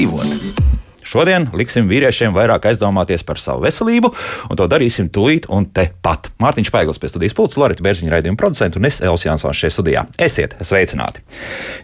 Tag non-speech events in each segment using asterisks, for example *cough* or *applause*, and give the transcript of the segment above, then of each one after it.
vieglāk dzīvot. Šodien liksim vīriešiem vairāk aizdomāties par savu veselību, un to darīsim tūlīt un tepat. Mārtiņš Paiglis pie studijas pults, Lorita Bērziņa raidījuma producents un es Elsijas Jansons šajā studijā. Esiet sveicināti!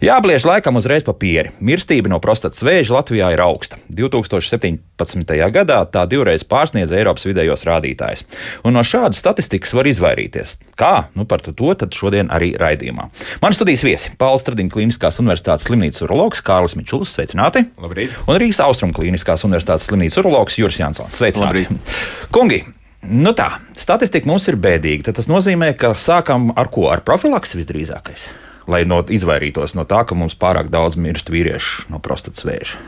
Jābliež laikam uzreiz pa pieri. Mirstība no prostatas vēža Latvijā ir augsta. 2017. gadā tā divreiz pārsniedza Eiropas vidējos rādītājus. Un no šādas statistikas var izvairīties. Kā? Nu, par to tad šodien arī raidījumā. Man studijas viesi - Pāvils Stradiņa Kliniskās Universitātes slimnīcas urologs Kārlis Mičulis. Sveicināti! Labrīt! Un Rīgas Austrum Kliniskās Universitātes slimnīcas urologs Juris Jansons. Sveicināti! Labrīt. Kungi! Nu tā, statistika mums ir bēdīga. Tad tas nozīmē, ka sākam ar ko? Ar profilaksi visdrīzākais. Lai no, izvairītos no tā, ka mums pārāk daudz mirst vīriešu no prostatas vēža.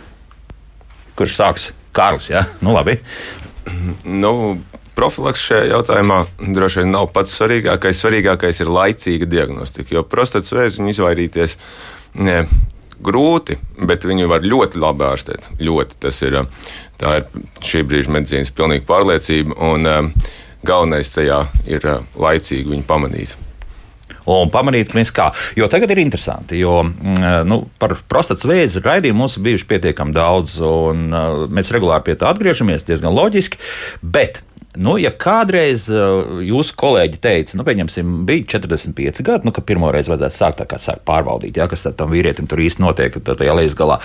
Kurš sāks? Kārlis, jā, ja? nu labi. Nu, profilaks šajā jautājumā droši vien nav pats svarīgākais. Svarīgākais ir laicīga diagnostika, jo prostatas vēzi izvairīties ne, grūti, bet viņu var ļoti labi ārstēt. Ļoti, tas ir, tā ir šī brīža medicīnas pilnīga pārliecība, un um, galvenais tajā ir uh, laicīgi viņu pamanīt un pamanīt, ka mēs kā. Jo tagad ir interesanti, jo mm, nu, par prostatas vēzi raidījumu mums ir bijuši pietiekami daudz, un mēs regulāri pie tā atgriežamies, diezgan loģiski. Bet Nu, ja kādreiz uh, jūsu kolēģi teica, nu, pieņemsim, bija 45 gadi, nu, ka pirmo reizi vajadzētu sākt, kā sākt pārbaudīt, ja, kas tam vīrietim tur īsti notiek, tad lejas galā,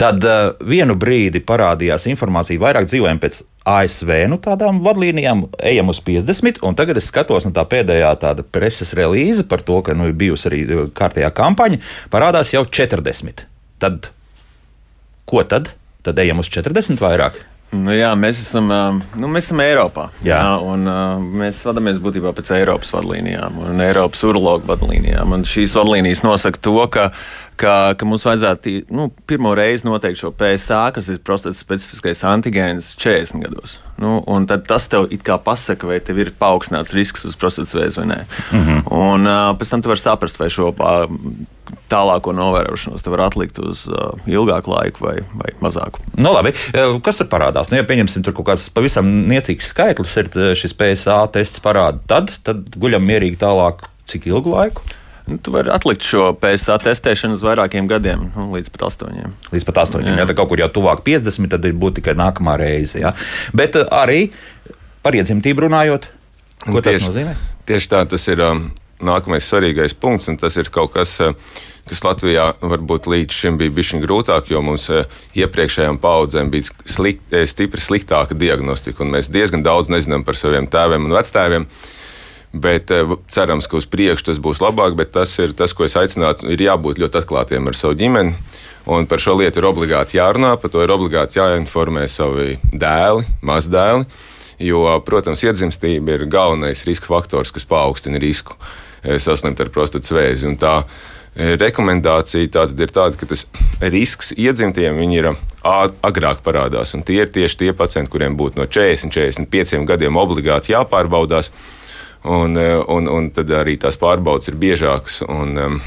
tad uh, vienu brīdi parādījās informācija, vairāk dzīvojam pēc ASV nu, tādām vadlīnijām, ejam uz 50, un tagad es skatos, nu, tā pēdējā tāda preses relīze par to, ka nu, ir bijusi arī uh, kārtējā kampaņa, parādās jau 40. Tad ko tad? Tad ejam uz 40 vairāk. Nu, jā, mēs esam, nu, mēs esam Eiropā. Jā. Jā, un, mēs vadāmies būtībā pēc Eiropas vadlīnijām un Eiropas urologu vadlīnijām. Un šīs vadlīnijas nosaka to, ka, ka, ka mums vajadzētu nu, pirmo reizi noteikt šo PSA, kas ir prostatas specifiskais antigēns 40 gados. Nu, tad tas tev it kā pasaka, vai tev ir paaugstināts risks uz prostatas vēzi vai nē. Mm -hmm. Un pēc tam tu vari saprast, vai šo tālāko novērošanos var atlikt uz uh, ilgāku laiku vai, vai mazāku. Nu, labi. Kas tur parādās? Nu, ja pieņemsim, tur kaut kāds pavisam niecīgs skaitlis ir šis PSA tests parāda, tad, tad guļam mierīgi tālāk, cik ilgu laiku? Nu, tu vari atlikt šo PSA testēšanu uz vairākiem gadiem, nu, līdz pat astoņiem. Līdz pat astoņiem. Jā, ja kaut kur jau tuvāk 50, tad ir būtu tikai nākamā reize. Ja? Bet arī par iedzimtību runājot, ko tieši, tas nozīmē? Tieši tā, tas ir. Um nākamais svarīgais punkts, un tas ir kaut kas, eh, kas Latvijā varbūt līdz šim bija bijis grūtāk, jo mums eh, iepriekšējām paudzēm bija slikt, eh, stipri sliktāka diagnostika, un mēs diezgan daudz nezinām par saviem tēviem un vectēviem. Bet cerams, ka uz priekšu tas būs labāk, bet tas ir tas, ko es aicinātu, ir jābūt ļoti atklātiem ar savu ģimeni. Un par šo lietu ir obligāti jārunā, par to ir obligāti jāinformē savi dēli, mazdēli. Jo, protams, iedzimstība ir galvenais riska faktors, kas paaugstina risku. Eh, saslimt ar prostatas vēzi. Un tā eh, rekomendācija tā ir tāda, ka tas risks iedzimtiem ir agrāk parādās. Un tie ir tieši tie pacienti, kuriem būtu no 40, 45 gadiem obligāti jāpārbaudās. Un, eh, un, un tad arī tās pārbaudas ir biežākas. Un, um,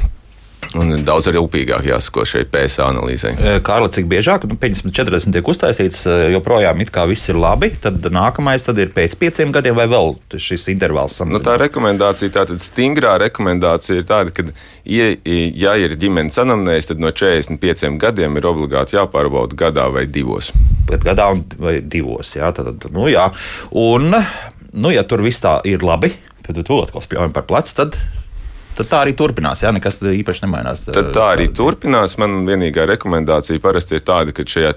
Un daudz rūpīgāk jāsako šai PSA analīzē. Kārli, cik biežāk, nu, 50, 40 tiek uztaisīts, joprojām it kā viss ir labi, tad nākamais tad ir pēc pieciem gadiem vai vēl šis intervāls samazinās? Nu, tā rekomendācija, tā tad stingrā rekomendācija ir tāda, ka, ja, ja ir ģimenes anamnēs, tad no 45 gadiem ir obligāti jāpārbauda gadā vai divos. Bet gadā vai divos, jā, tad, nu jā. Un, nu, ja tur viss tā ir labi, tad tu atkal spļaujam par plecu, tad tad tā arī turpinās. Jā, nekas īpaši nemainās. Tad tā arī turpinās. Man vienīgā rekomendācija parasti ir tāda, ka šajā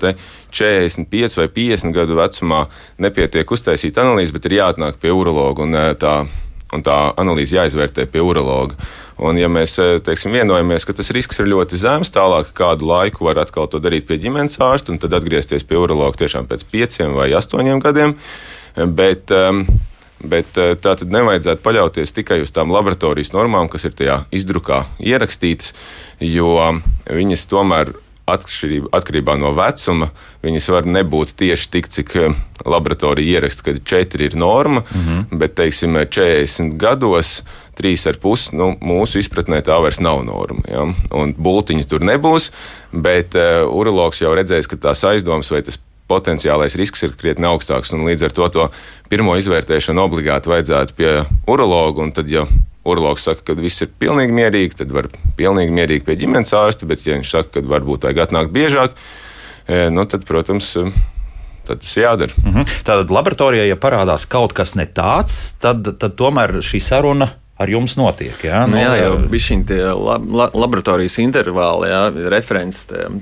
45 vai 50 gadu vecumā nepietiek uztaisīt analīzi, bet ir jāatnāk pie urologa un tā, un tā analīze jāizvērtē pie urologa. Un, ja mēs teiksim, vienojamies, ka tas risks ir ļoti zems, tālāk kādu laiku var atkal to darīt pie ģimenes ārsta un tad atgriezties pie urologa tiešām pēc pieciem vai astoņiem gadiem. Bet, um, Bet eh, tā tad nevajadzētu paļauties tikai uz tām laboratorijas normām, kas ir tajā izdrukā ierakstītas, jo viņas tomēr atkarībā no vecuma, viņas var nebūt tieši tik, cik eh, laboratorija ieraksta, ka 4 ir norma, mm -hmm. bet, teiksim, 40 gados. Trīs ar pusi, nu, mūsu izpratnē tā vairs nav norma. Ja? Un bultiņa tur nebūs, bet uh, urologs jau redzēs, ka tās aizdomas vai tas potenciālais risks ir krietni augstāks. Līdz ar to, to pirmo izvērtēšanu obligāti vajadzētu pie urologa. Tad, ja urologs saka, ka viss ir pilnīgi mierīgi, tad var pilnīgi mierīgi pie ģimenes ārsta, bet, ja viņš saka, ka varbūt vajag atnākt biežāk, nu, tad, protams, tad tas jādara. -hmm. Tātad laboratorijā, ja parādās kaut kas ne tāds, tad, tad tomēr šī saruna ar jums notiek. Jā, nu, jā jau bija šī lab, laboratorijas intervāli, jā,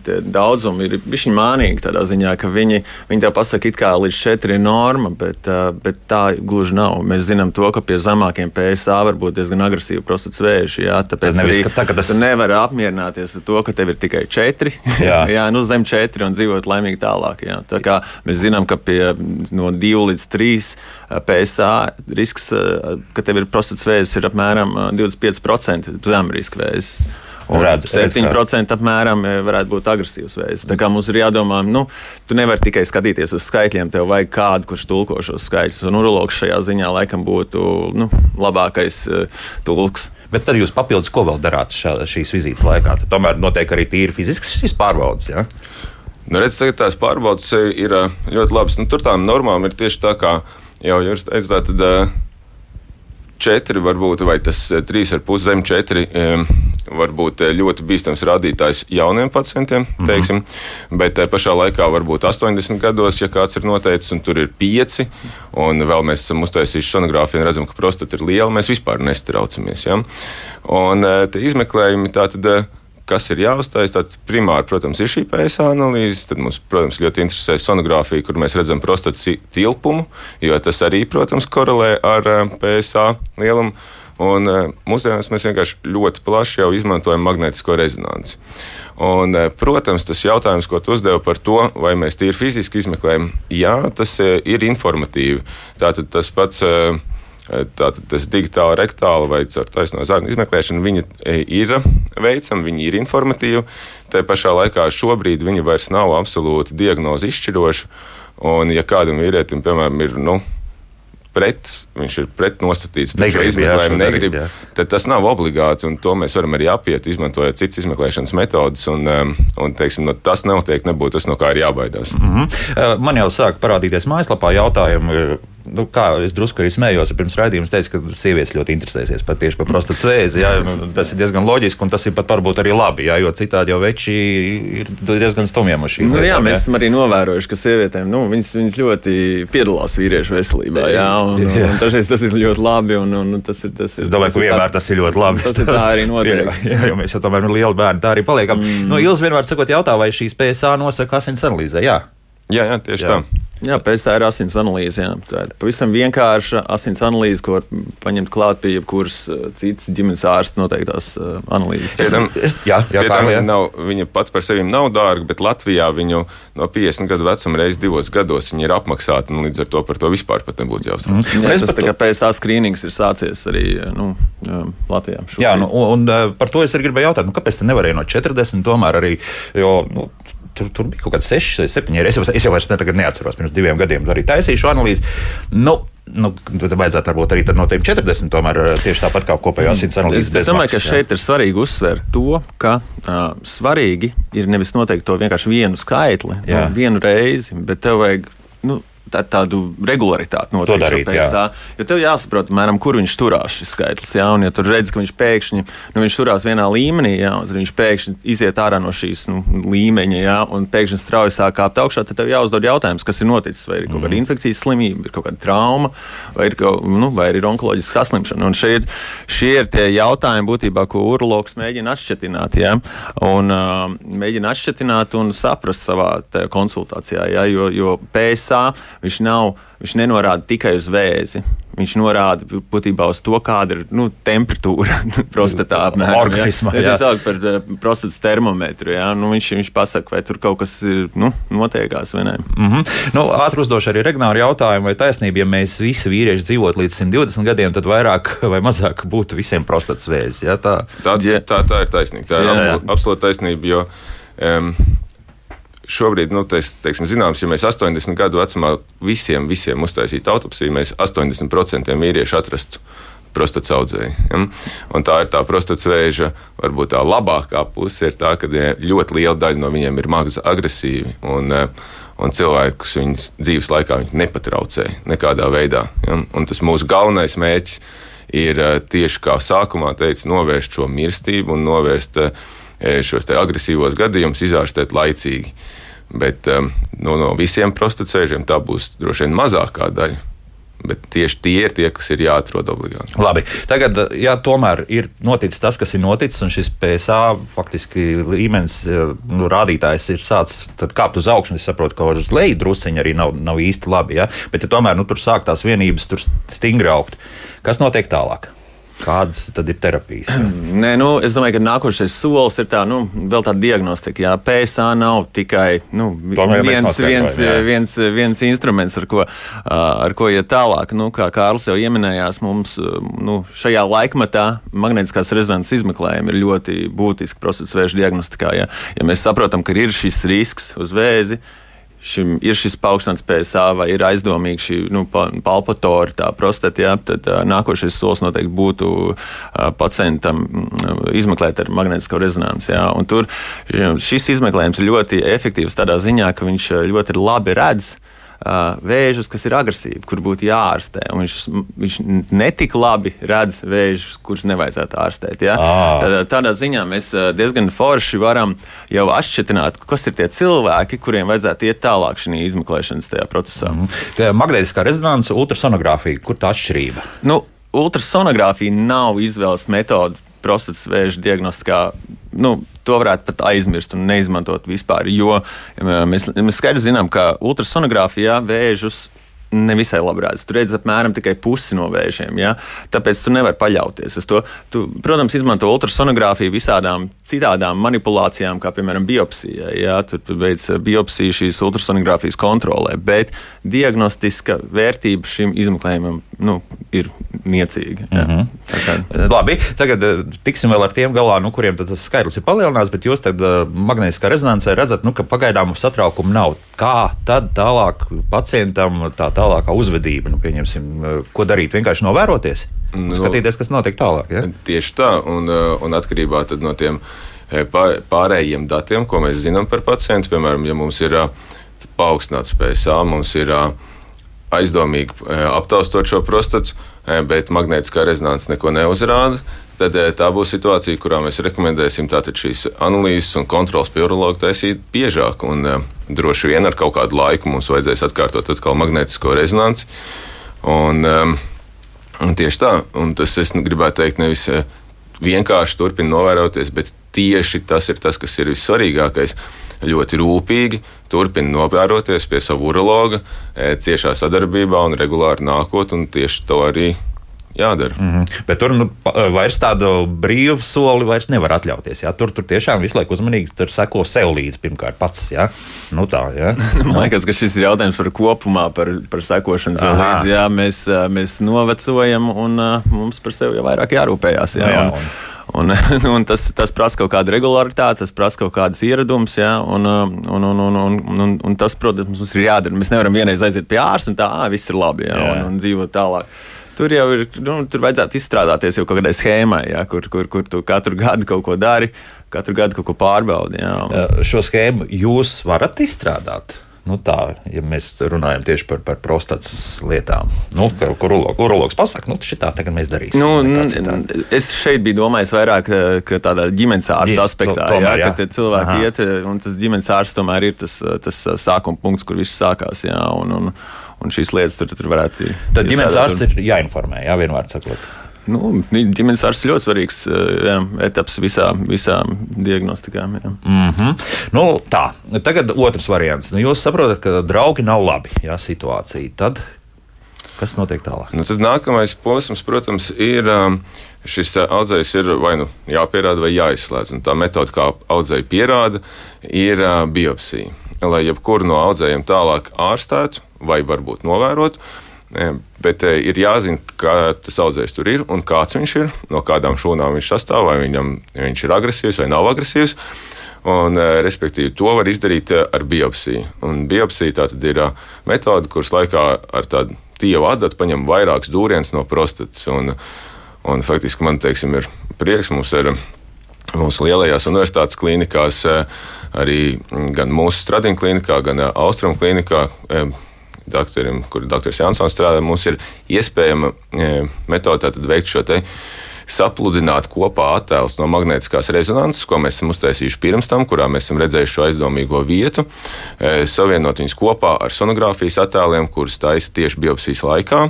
tie daudzumi ir bijuši mānīgi tādā ziņā, ka viņi, viņi tev pasaka, ka līdz 4 ir norma, bet, bet tā gluži nav. Mēs zinām to, ka pie zemākiem PSA var būt diezgan agresīva prostats vēži. Jā, tāpēc nevis, arī tā, tas... tu nevari apmierināties ar to, ka tev ir tikai 4, jā. *laughs* jā, nu zem 4 un dzīvot laimīgi tālāk. Jā. Tā kā mēs zinām, ka pie no 2 līdz 3 PSA risks, ka tev ir prostats vēzis, ir apmēram 25% zemriska vēzis. Un redz, 7% apmēram varētu būt agresīvs veids. Tā kā mums ir jādomā, nu, tu nevari tikai skatīties uz skaitļiem, tev vajag kādu, kurš tulko šos skaitļus. Un urologs šajā ziņā laikam būtu nu, labākais uh, tulks. Bet tad jūs papildus, ko vēl darāt šā, šīs vizītes laikā? Tad tomēr notiek arī tīri fizisks šīs pārbaudas. Ja? Nu, redz, tagad tās pārbaudas ir ļoti labas. Nu, tur tām normām ir tieši tā, kā jau jūs teicāt. Tad, četri, varbūt, vai tas eh, trīs ar pus zem četri, var būt eh, ļoti bīstams rādītājs jauniem pacientiem, teiksim, mm -hmm. bet eh, pašā laikā varbūt 80 gados, ja kāds ir noteicis, un tur ir pieci, un vēl mēs esam uztaisījuši sonogrāfiju un redzam, ka prostata ir liela, mēs vispār nestraucamies. Ja? Un izmeklējumi tātad kas ir jāuztais. Tad primāri, protams, ir šī PSA analīze. Tad mums, protams, ļoti interesē sonogrāfija, kur mēs redzam prostatas tilpumu, jo tas arī, protams, korelē ar eh, PSA lielumu. Un eh, mūsdienās mēs vienkārši ļoti plaši izmantojam magnētisko rezonanci. Un, eh, protams, tas jautājums, ko tu uzdevi par to, vai mēs tīri fiziski izmeklējam, jā, tas ir informatīvi. Tātad tas pats Tātad tas digitāli, rektāli vai caur taisno zarnu izmeklēšanu, viņi e, ir veicami, viņi ir informatīvi. Tā pašā laikā šobrīd viņi vairs nav absolūti diagnozi izšķiroši. Un, ja kādam vīrietim, piemēram, ir nu, pret, viņš ir pretnostatīts, negrib, izmeklējumu negrib, jā. tad tas nav obligāti, un to mēs varam arī apiet, izmantojot citas izmeklēšanas metodas, un, um, un teiksim, no, tas noteikti nebūtu tas, no kā ir jābaidās. Mm -hmm. Man jau sāk parādīties mājaslapā jautājumi nu, kā es drusku arī smējos, pirms raidījuma teicu, ka sievietes ļoti interesēsies par tieši par prostatas vēzi. Jā, nu, tas ir diezgan loģiski, un tas ir pat varbūt arī labi, jā, jo citādi jau veči ir diezgan stumjiem uz šīm nu, lietām. Jā, mēs jā. esam arī novērojuši, ka sievietēm nu, viņas, viņas ļoti piedalās vīriešu veselībā. Jā, un, jā. un, un dažreiz tas ir ļoti labi. Un, un tas ir, tas ir, es domāju, ka vienmēr tas ir ļoti labi. Tas ir tā arī notiek. *laughs* jā, jo mēs jau tomēr ir lieli bērni, tā arī paliekam. Mm. Nu, Ilz vienmēr sakot jautā, vai šīs PSA nosaka asins analīzē? Jā. Jā, jā, tieši jā. tā. Jā, PSA ir asins analīze. Jā. Tā ir pavisam vienkārša asins analīze, ko var paņemt klāt pie jebkuras uh, citas ģimenes ārsta noteiktās uh, analīzes. Es, es, jā, jā, tā jā. Nav, viņa pat par sevi nav dārga, bet Latvijā viņu no 50 gadu vecuma reizes divos gados ir apmaksāta. Nu, līdz ar to par to vispār nebūtu jāuztraucas. Mm. Jā, tas tā kā PSA skrīnings ir sācies arī nu, Latvijā. Šobrīd. Jā, nu, un, un par to es arī gribēju jautāt, nu, kāpēc te nevarēja no 40 tomēr arī. Jo, nu, tur, tur bija kaut kāds 6, 7 eiro. Es jau, es jau vairs ne, neatceros, pirms diviem gadiem arī taisīju šo analīzi. Nu, Nu, tad vajadzētu varbūt arī no tiem 40, tomēr tieši tāpat kā kopējā asins analīze. Es, es domāju, ka šeit ir svarīgi uzsvērt to, ka uh, svarīgi ir nevis noteikt to vienkārši vienu skaitli, nu, vienu reizi, bet tev vajag nu, ar tādu regularitāti noteikti darīt, PSA. Jā. Jo tev jāsaprot, mēram, kur viņš turās šis skaitlis. Jā, un ja tur redz, ka viņš pēkšņi nu, viņš turās vienā līmenī, jā, un viņš pēkšņi iziet ārā no šīs nu, līmeņa, jā, un pēkšņi strauji sāk kāpt augšā, tad tev jāuzdod jautājums, kas ir noticis. Vai ir kaut kāda mhm. infekcijas slimība, ir kaut kāda trauma, vai ir, kaut, nu, vai ir onkoloģiska saslimšana. Un šie ir, šie ir tie jautājumi, būtībā, ko urologs mēģina atšķirt. Ja? Un, uh, mēģina atšķirt un saprast savā konsultācijā, ja? jo, jo PSA viņš nav, viņš nenorāda tikai uz vēzi. Viņš norāda būtībā uz to, kāda ir nu, temperatūra *laughs* prostatā apmēram. Organismā, ja? Es saucu par uh, prostatas termometru. Ja? Nu, viņš, viņš pasaka, vai tur kaut kas ir nu, notiekās vai nē. Mm -hmm. nu, ātri uzdošu arī Regnāru jautājumu, vai taisnība, ja mēs visi vīrieši dzīvotu līdz 120 gadiem, tad vairāk vai mazāk būtu visiem prostatas vēzis. Ja? Tā, tā, tā, tā ir taisnība. Tā ir absolūta taisnība. Jo, um, šobrīd, nu, tais, teiksim, zināms, ja mēs 80 gadu vecumā visiem, visiem uztaisītu autopsiju, mēs 80% vīriešu atrastu prostatas audzēji. Ja? Un tā ir tā prostatas vēža, varbūt tā labākā puse ir tā, ka ļoti liela daļa no viņiem ir maza agresīvi. Un, eh, un cilvēkus viņas dzīves laikā nepatraucē nekādā veidā. Ja? Un tas mūsu galvenais mērķis ir eh, tieši kā sākumā teica, novērst šo mirstību un novērst uh, šos agresīvos gadījumus izārstēt laicīgi. Bet um, no, no visiem prostatas vēžiem tā būs droši vien mazākā daļa. Bet tieši tie ir tie, kas ir jāatrod obligāti. Labi, tagad, ja tomēr ir noticis tas, kas ir noticis, un šis PSA faktiski līmenis, nu, rādītājs ir sācis kāpt uz augšu, es saprotu, ka uz leju drusciņi arī nav, nav īsti labi. Ja? Bet, ja tomēr nu, tur sāk tās vienības tur stingri augt, kas notiek tālāk? Kādas tad ir terapijas? Nē, nu, es domāju, ka nākošais solis ir tā, nu, vēl tāda diagnostika. Jā, PSA nav tikai nu, Tomēr viens, viens, jā. viens, viens instruments, ar ko, ar ko iet tālāk. Nu, kā Kārlis jau pieminējās, mums nu, šajā laikmatā magnētiskās rezonanses izmeklējumi ir ļoti būtiski prostatas vēža diagnostikā. Ja, ja mēs saprotam, ka ir šis risks uz vēzi, šim ir šis paaugstināts PSA vai ir aizdomīgi šī nu, pa- palpatori, tā prostata, jā, tad uh, nākošais solis noteikti būtu uh, pacientam izmeklēt ar magnētisko rezonanci. Jā, un tur šis izmeklējums ir ļoti efektīvs tādā ziņā, ka viņš ļoti labi redz uh, vēžus, kas ir agresīvi, kur būtu jāārstē. un Viņš, viņš netik labi redz vēžus, kurus nevajadzētu ārstēt. Ja? Ā. Tad, tādā ziņā mēs diezgan forši varam jau atšķirt, kas ir tie cilvēki, kuriem vajadzētu iet tālāk šajā izmeklēšanas procesā. Mm. Magnētiskā rezonance, ultrasonogrāfija, kur tā atšķirība? Nu, ultrasonogrāfija nav izvēles metode prostatas vēža diagnostikā. Nu, to varētu pat aizmirst un neizmantot vispār. Jo mēs, mēs skaidri zinām, ka ultrasonogrāfijā vēžus nevisai labi redz. Tur redz apmēram tikai pusi no vēžiem. Ja? Tāpēc tu nevari paļauties uz to. Tu, protams, izmanto ultrasonogrāfiju visādām citādām manipulācijām, kā piemēram biopsija. Ja? Tur tu veic biopsiju šīs ultrasonogrāfijas kontrolē, bet diagnostiska vērtība šim izmeklējumam nu, ir niecīga. Ja? Mm -hmm. kā, Labi, tagad eh, tiksim vēl ar tiem galā, nu, kuriem tas skaitlis ir palielināts, bet jūs tad uh, magnētiskā rezonansē redzat, nu, ka pagaidām satraukumu nav. Kā tad tālāk pacientam tā tālākā uzvedība, nu, pieņemsim, ko darīt? Vienkārši novēroties, nu, skatīties, kas notiek tālāk. Ja? Tieši tā, un, uh, un atkarībā no tiem eh, pā- pārējiem datiem, ko mēs zinām par pacientu, piemēram, ja mums ir uh, paaugstināts PSA, mums ir aizdomīgi eh, aptaustot šo prostatu, eh, bet magnētiskā rezonance neko neuzrāda. Tad eh, tā būs situācija, kurā mēs rekomendēsim šīs analīzes un kontrolas pie urologa taisīt biežāk. Un, uh, droši vien ar kaut kādu laiku mums vajadzēs atkārtot atkal magnētisko rezonanci. Un, um, Un tieši tā, un tas es gribētu teikt, nevis eh, vienkārši turpina novēroties, bet tieši tas ir tas, kas ir vissvarīgākais. Ļoti rūpīgi turpina novēroties pie sava urologa, eh, ciešā sadarbībā un regulāri nākot, un tieši to arī jādara. Mm. Mhm. Bet tur nu, pa- vairs tādu brīvu soli vairs nevar atļauties. Ja? Tur, tur tiešām visu laiku uzmanīgi tur seko sev līdzi pirmkārt pats. Ja? Nu, tā, ja? *laughs* Man liekas, ka šis ir jautājums par kopumā, par, par sekošanu. sev līdzi. Jā, mēs, ā, mēs novecojam un ā, mums par sevi jau vairāk jārūpējas. Jā, Nu jā, un, un, *laughs* un tas, tas prasa kaut kādu regularitāti, tas prasa kaut kādas ieradumus, jā, un, un, un, un, un, un, un tas, protams, mums ir jādara. Mēs nevaram vienreiz aiziet pie ārsta un tā, ah, viss ir labi, jā, Jā. un, un dzīvot tālāk. Tur jau ir, nu, tur vajadzētu izstrādāties jau kaut kādai schēmai, jā, kur, kur, kur tu katru gadu kaut ko dari, katru gadu kaut ko pārbaudi. Jā, Šo schēmu jūs varat izstrādāt. Nu tā, ja mēs runājam tieši par, par prostatas lietām, nu, ka, kur urologs, pasakā, nu, tā tagad mēs darīsim. Nu, es šeit biju domājis vairāk eh, ka tādā ģimenes Ģi- ārsta aspektā, to- tomēr, jā, jā. ka tie cilvēki Aha. iet, eh, un tas ģimenes ārsts tomēr ir tas, eh, tas eh, sākuma punkts, kur viss sākās. Jā, un, un, un šīs lietas tur, tur varētu būt. Tad ģimenes ārsts ir jāinformē, jā, vienmēr sakot. Nu, ģimenes ārsts ir ļoti svarīgs eh, jā, etaps visā, visām diagnostikām. Jā. Mm -hmm. nu, tā, tagad otrs variants. Nu, jūs saprotat, ka draugi nav labi, jā, situācija. Tad kas notiek tālāk? Nu, tad nākamais posms, protams, ir um, šis uh, audzējs ir vai nu jāpierāda, vai jāizslēdz. Un tā metode, kā audzēji pierāda, ir uh, biopsija. Lai jebkuru no audzējiem tālāk ārstētu vai varbūt novērot. Bet ir jāzina, kā tas audzējs tur ir un kāds viņš ir, no kādām šūnām viņš sastāv, vai viņam, viņš ir agresīvs vai nav agresīvs. Un, respektīvi, to var izdarīt ar biopsiju. Un biopsija ir metode, kuras laikā ar tādu tievu adatu paņem vairākus dūrienus no prostatas. Un, un faktiski man teiksim, ir prieks mums ir. Mūsu lielajās universitātes klinikās, eh, arī gan mūsu Stradina klinikā, gan Austrum klinikā, eh, doktoriem, kur doktors Jansons strādā, mums ir iespējama eh, metode veikt šo te sapludināt kopā attēlus no magnētiskās rezonances, ko mēs esam uztaisījuši pirms tam, kurā mēs esam redzējuši šo aizdomīgo vietu, e, savienot viņus kopā ar sonogrāfijas attēliem, kurus taisa tieši biopsijas laikā,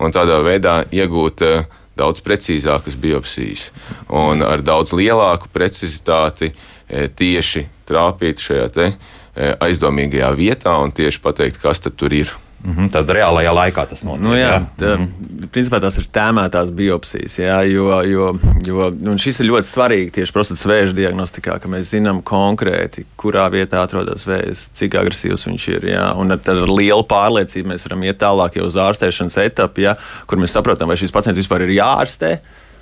un tādā veidā iegūt e, daudz precīzākas biopsijas un ar daudz lielāku precizitāti e, tieši trāpīt šajā aizdomīgajā vietā un tieši pateikt, kas tur ir. Mm -hmm, tad reālajā laikā tas notiek. Nu, jā, tā, mm -hmm. principā tās ir tēmētās biopsijas. Jā, jo, jo, jo šis ir ļoti svarīgi tieši prostatas vēža diagnostikā, ka mēs zinām konkrēti, kurā vietā atrodas vējs, cik agresīvs viņš ir. Jā, un ar, ar lielu pārliecību mēs varam iet tālāk jau uz ārstēšanas etapu, jā, kur mēs saprotam, vai šis pacients vispār ir jāārstē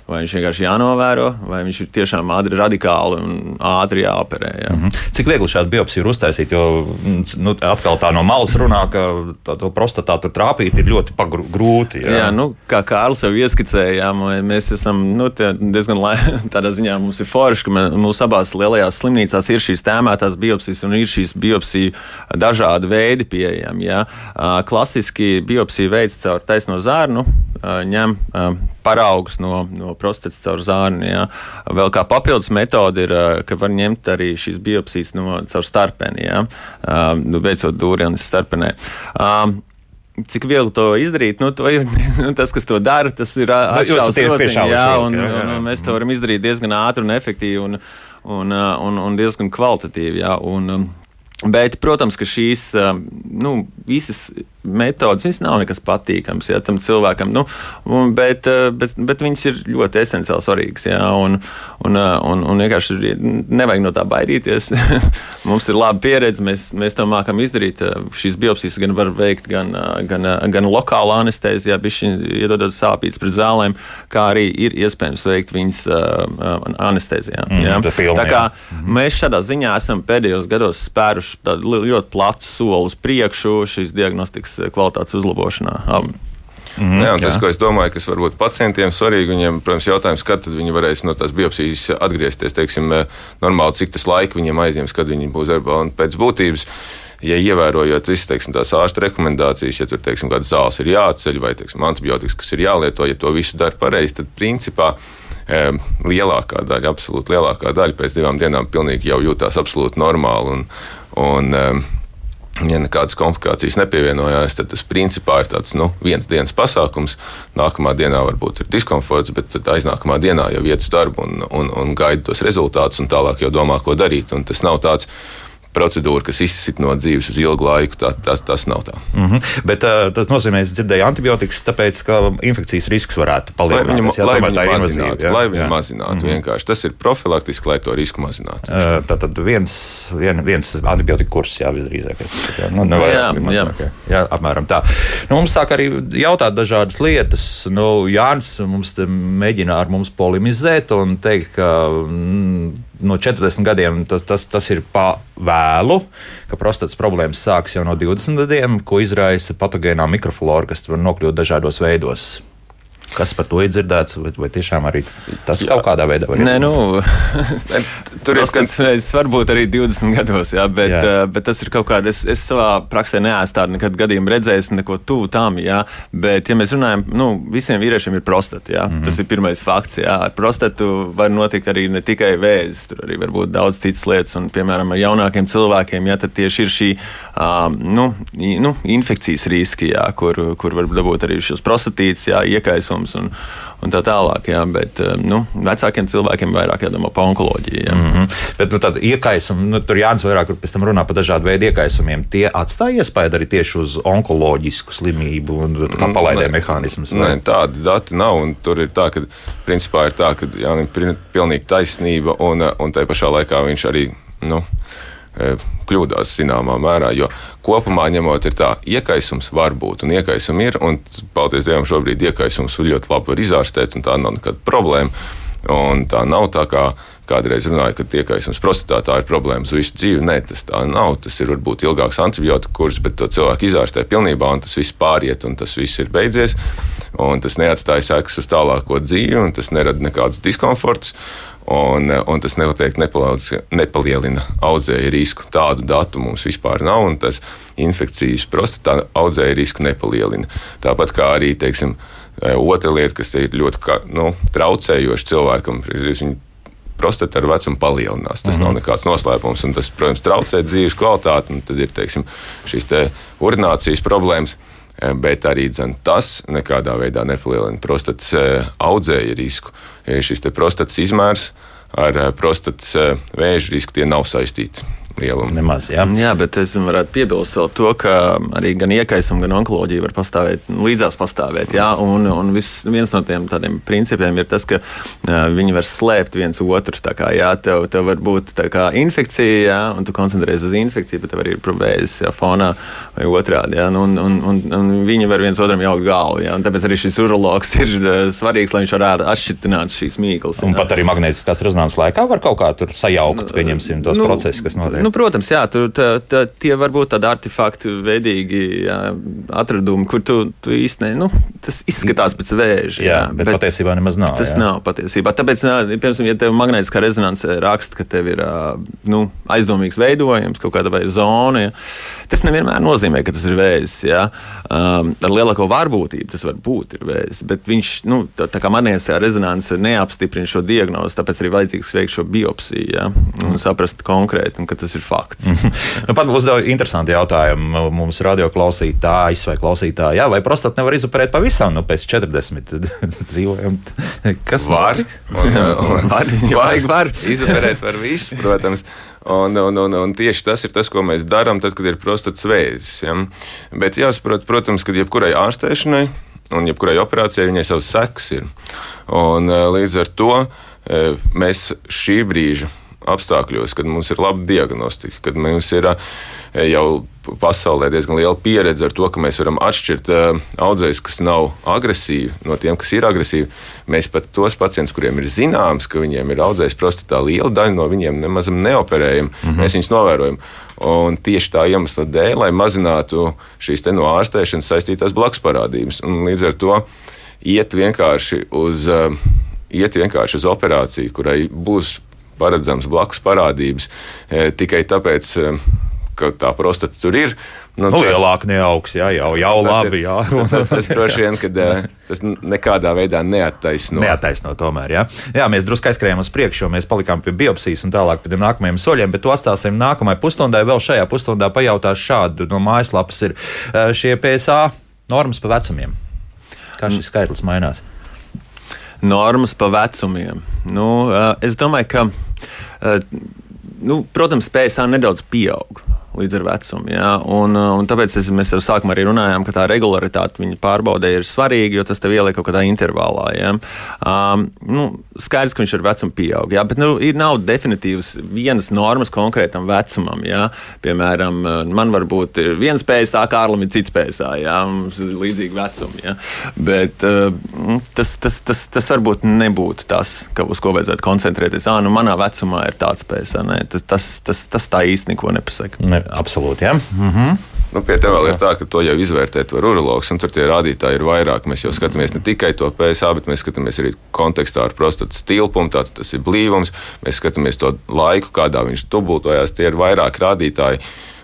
vai viņš vienkārši jānovēro, vai viņš ir tiešām ātri, radikāli un ātri jāoperē. Jā. Mm -hmm. Cik viegli šādu biopsiju ir uztaisīt? Jo nu, atkal tā no malas runā, ka to, to prostatā tur trāpīt ir ļoti grūti. Jā, jā nu, kā Kārlis jau ieskicēja, mēs esam nu, diezgan *laughs* tādā ziņā mums ir forši, ka mūsu abās lielajās slimnīcās ir šīs tēmētās biopsijas un ir šīs biopsiju dažādi veidi pieejami. Jā. Klasiski biopsiju veids caur taisno zārnu, ņem paraugus no, no prostatas caur zārnu. Ja. Vēl kā papildus metode ir, ka var ņemt arī šīs biopsijas no, caur starpeni, ja. nu, veicot dūrienes starpenē. Um, cik viegli to izdarīt. Nu, to, *laughs* nu, tas, kas to dara, tas ir atšķirīgs. Jā, jā, un, jā, jā. Un, un mēs to varam izdarīt diezgan ātri un efektīvi un, un, un, un diezgan kvalitatīvi. Jā, un, Bet, protams, ka šīs nu, visas metodas, viņas nav nekas patīkams ja, tam cilvēkam, nu, bet, eh, bet, bet viņas ir ļoti esenciāli svarīgas. Ja, un, un, eh, un, un vienkārši nevajag no tā baidīties. *laughs* Mums ir laba pieredze, mēs, mēs to mākam izdarīt. Eh, šīs biopsijas gan var veikt gan, gan, gan lokālā anestezijā, iedodot sāpītas pret zālēm, kā arī ir iespējams veikt viņas anestezijā. Mm, ja. Tā kā mm. mēs šādā ziņā esam pēdējos gados spēruši ļoti platu soli uz priekšu šīs diagnostikas kvalitātes uzlabošanā. Abi. Mm, jā, tas, jā. ko es domāju, kas varbūt pacientiem svarīgi, viņiem, protams, jautājums, kad viņi varēs no tās biopsijas atgriezties, teiksim, normāli, cik tas laika viņiem aizņems, kad viņi būs darbā. Un pēc būtības, ja ievērojot visas, teiksim, tās ārsta rekomendācijas, ja tur, teiksim, kādas zāles ir jāceļ vai, teiksim, antibiotikas, kas ir jālieto, ja to visu dara pareizi, tad principā lielākā daļa, absolūti lielākā daļa pēc divām dienām pilnīgi jau jūtās absolūti normāli. Un, un, Ja nekādas komplikācijas nepievienojās, tad tas principā ir tāds nu, viens dienas pasākums. Nākamā dienā varbūt ir diskomforts, bet aiznākamā dienā jau iet uz darbu un, un, un gaida tos rezultātus, un tālāk jau domā, ko darīt. Un tas nav tāds procedūra, kas izsit no dzīves uz ilgu laiku. Tā, tā, tas nav tā. Mm -hmm. Bet uh, tas nozīmē, ka dzirdēju antibiotikas, tāpēc, ka infekcijas risks varētu palielināties. Lai lai viņu mazinātu, jā, lai viņu jā. mazinātu mm -hmm. vienkārši. Tas ir profilaktiski, lai to risku mazinātu. Uh, Tātad viens, vien, viens antibiotika kurs, jā, visdrīzāk. Nu, jā, jā, jā. jā, apmēram tā. Nu, mums sāk arī jautāt dažādas lietas. Nu, Jānis mums mēģina ar mums polemizēt un teikt, ka. Mm, no 40 gadiem tas, tas, tas ir pa vēlu, ka prostatas problēmas sākas jau no 20 gadiem, ko izraisa patogēnā mikroflora, kas var nokļūt dažādos veidos. Kas par to ir dzirdēts, vai, vai tiešām arī tas jā. kaut kādā veidā var būt? Nu, *laughs* tur ir kāds veids, varbūt arī 20 gados, jā, bet, jā. Uh, bet tas ir kaut kāda. Es, es savā praksē neesmu tādu nekad gadījumu redzējis, neko tuvu tam, jā. Bet, ja mēs runājam, nu, visiem vīriešiem ir prostata, jā. Mm -hmm. Tas ir pirmais fakts, jā. Ar prostatu var notikt arī ne tikai vēzis, tur arī var būt daudz citas lietas, un, piemēram, ar jaunākiem cilvēkiem, jā, tad tieši ir šī, um, nu, nu, infekcijas riski, jā, kur, kur var dabūt arī šos prostatītus, jā, iekaisums trūkums un, un tā tālāk. Jā, bet eh, nu, vecākiem cilvēkiem vairāk jādomā par onkoloģiju. Jā. Mm -hmm. Bet nu, tāda iekaisuma, nu, tur Jānis vairāk pēc tam runā par dažādu veidu iekaisumiem. Tie atstāja iespēju arī tieši uz onkoloģisku slimību un kā palaidē mehānismus. Tādi dati nav. Tur ir tā, ka principā ir tā, ka Jānis ir pilnīgi taisnība un, un tai pašā laikā viņš arī. Nu, kļūdās zināmā mērā. Jo kopumā ņemot, ir tā, iekaisums var būt, un iekaisumi ir, un paldies Dievam, šobrīd iekaisums ļoti labi var izārstēt, un tā nav nekāda problēma. Un tā nav tā, kā kādreiz runāja, ka iekaisums prostatātā ir problēmas visu dzīvi. Nē, tas tā nav. Tas ir varbūt ilgāks antibiotika kurs, bet to cilvēku izārstē pilnībā, un tas viss pāriet, un tas viss ir beidzies. Un tas neatstāja sekas uz tālāko dzīvi, un tas nerada nekādus diskomfortus. Un, un tas noteikti nepalielina audzēju risku. Tādu datu mums vispār nav, un tas infekcijas prostatā audzēju risku nepalielina. Tāpat kā arī teiksim, Otra lieta, kas ir ļoti nu, traucējoša cilvēkam, ir viņa prostata ar vecumu palielinās. Tas mm -hmm. nav mhm. nekāds noslēpums, un tas, protams, traucē dzīves kvalitāti. Tad ir teiksim, šīs te urinācijas problēmas. Eh, bet arī dzen, tas nekādā veidā nepalielina prostatas eh, audzēja risku. Šis prostatas izmērs ar prostatas vēža risku tie nav saistīti lielumu. Nemaz, jā. jā, bet es varētu piebilst vēl to, ka arī gan iekaisuma, gan onkoloģija var pastāvēt līdzās pastāvēt. Jā, un, un vis, viens no tiem tādiem principiem ir tas, ka uh, viņi var slēpt viens otru. Tā kā jā, tev, tev var būt kā, infekcija, jā, un tu koncentrējies uz infekciju, bet tev arī ir problēmas fonā vai otrādi. Jā, un, un, un, un viņi var viens otram jaukt galvu. Jā, tāpēc arī šis urologs ir uh, svarīgs, lai viņš varētu atšķirt šīs mīklas. Un jā. pat arī magnētiskās rezonanses laikā var kaut kā tur sajaukt, nu, pieņemsim, tos nu, procesus, kas notiek. Nu, protams, jā, tur tā, tā, tie var būt tādi artefakti, veidīgi jā, atradumi, kur tu, tu īstenībā nu, tas izskatās pēc vēža. Jā, jā bet, bet patiesībā nemaz nav. Tas jā. nav patiesībā. Tāpēc, piemēram, ja tev magnētiskā rezonance raksta, ka tev ir nu, aizdomīgs veidojums, kaut kāda zona, ja, tas nevienmēr nozīmē, ka tas ir vēzis. Ja. Um, ar lielāko varbūtību tas var būt vēzis, bet viņš, nu, tā, tā kā magnētiskā rezonance neapstiprina šo diagnozi, tāpēc arī vajadzīgs veikt šo biopsiju ja, un saprast konkrēti, un ka tas ir fakts. nu, Pat uzdeva interesantu jautājumu mums radio klausītājs vai klausītāji, jā, vai prostatu nevar izoperēt pavisam, nu pēc 40 *laughs* dzīvojam. Kas var? Un, un, *laughs* var, vajag, var. *laughs* Izoperēt var visu, protams. Un, un, un, un tieši tas ir tas, ko mēs darām, tad, kad ir prostatas vēzis. Ja? Bet jāsaprot, protams, ka jebkurai ārstēšanai un jebkurai operācijai viņai savs sekas ir. Un, eh, līdz ar to eh, mēs šī brīža apstākļos, kad mums ir laba diagnostika, kad mums ir eh, jau pasaulē diezgan liela pieredze ar to, ka mēs varam atšķirt uh, audzējus, kas nav agresīvi, no tiem, kas ir agresīvi. Mēs pat tos pacientus, kuriem ir zināms, ka viņiem ir audzējs prostatā, liela daļa no viņiem nemaz neoperējam. Mm -hmm. Mēs viņus novērojam. Un tieši tā iemesla dēļ, lai mazinātu šīs no ārstēšanas saistītās blakus parādības. Un līdz ar to iet vienkārši uz. Uh, iet vienkārši uz operāciju, kurai būs paredzams blakus parādības e, tikai tāpēc, e, ka tā prostata tur ir. Nu, nu, tas, lielāka neaugs, jā, jau, jau labi. Ir, jā. *laughs* tas, tas droši vien, ka e, tas nekādā veidā neattaisno. Neattaisno tomēr, jā. Jā, mēs drusku aizskrējām uz priekšu, jo mēs palikām pie biopsijas un tālāk pie nākamajiem soļiem, bet to atstāsim nākamajai pusstundai. Vēl šajā pusstundā pajautāšu šādu no mājaslapas ir šie PSA normas pa vecumiem. Kā šis skaitlis mainās? Normas pa vecumiem. Nu, es domāju, ka, nu, protams, PSA nedaudz pieaug līdz ar vecumu. Ja? Un, uh, un tāpēc es, mēs jau sākumā arī runājām, ka tā regularitāte viņa pārbaudē ir svarīga, jo tas tev ieliek kaut kādā intervālā. Ja? Um, nu, skaidrs, ka viņš ar vecumu pieaug, ja? bet nu, ir nav definitīvas vienas normas konkrētam vecumam. Ja? Piemēram, uh, man var būt viens PSA, Kārlim ir cits PSA, ja? mums ir līdzīgi vecumi. Ja? Bet uh, tas, tas, tas, tas varbūt nebūtu tas, ka, uz ko vajadzētu koncentrēties. Ah, nu, manā vecumā ir tāds PSA. Nē, tas, tas, tas, tas tā īsti neko nepasaka. Ne absolūti. Ja? Mm -hmm. Nu, pie tā vēl ir tā, ka to jau izvērtēt var urologs, un tur tie rādītāji ir vairāk. Mēs jau skatāmies ne tikai to PSA, bet mēs skatāmies arī kontekstā ar prostatas tilpumu, tātad tas ir blīvums. Mēs skatāmies to laiku, kādā viņš dubultojās. Tie ir vairāk rādītāji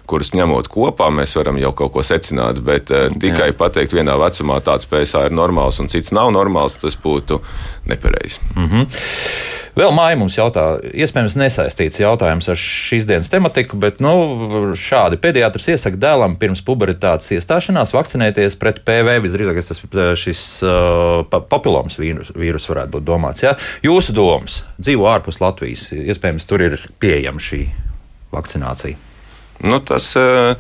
kurus ņemot kopā, mēs varam jau kaut ko secināt. Bet uh, tikai Jā. pateikt, vienā vecumā tāds PSA ir normāls un cits nav normāls, tas būtu nepareizi. Mm -hmm. Vēl māja mums jautā, iespējams, nesaistīts jautājums ar šīs dienas tematiku, bet nu, šādi pediatrs iesaka dēlam pirms pubertātes iestāšanās vakcinēties pret PV. Visdrīzāk tas šis uh, papiloms vīrus, vīrus varētu būt domāts. Ja? Jūsu domas dzīvo ārpus Latvijas, iespējams, tur ir pieejama šī vakcinācija. Nu, tas, uh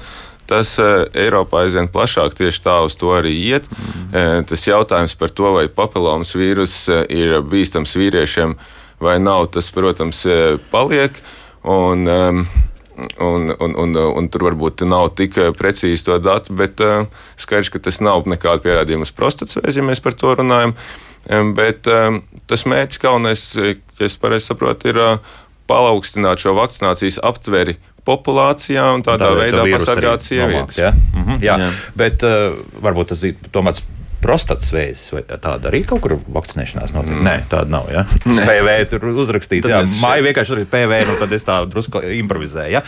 tas uh, Eiropā aizvien plašāk tieši tā uz to arī iet. Mm. Tas jautājums par to, vai papilomas vīrus ir bīstams vīriešiem vai nav, tas, protams, paliek. Un, um, Un, un, un, un tur varbūt nav tik precīzi to datu, bet skaidrs, ka tas nav nekāda pierādījuma uz prostatas vēzi, ja mēs par to runājam. Um, bet um, tas mērķis galvenais, ja es pareizi saprotu, ir palaugstināt šo vakcinācijas aptveri populācijā un tādā tā, veidā pasargāt sievietes. Ja? Mm -hmm, jā. jā, bet uh, varbūt tas bija tomēr prostatas vēzis. Vai tāda arī kaut kur vakcinēšanās notiek? Mm. Nē, tāda nav. Ja? *laughs* PV tur uzrakstīts, jā, māja vienkārši ir PV, nu tad es tā drusku improvizēju. Ja?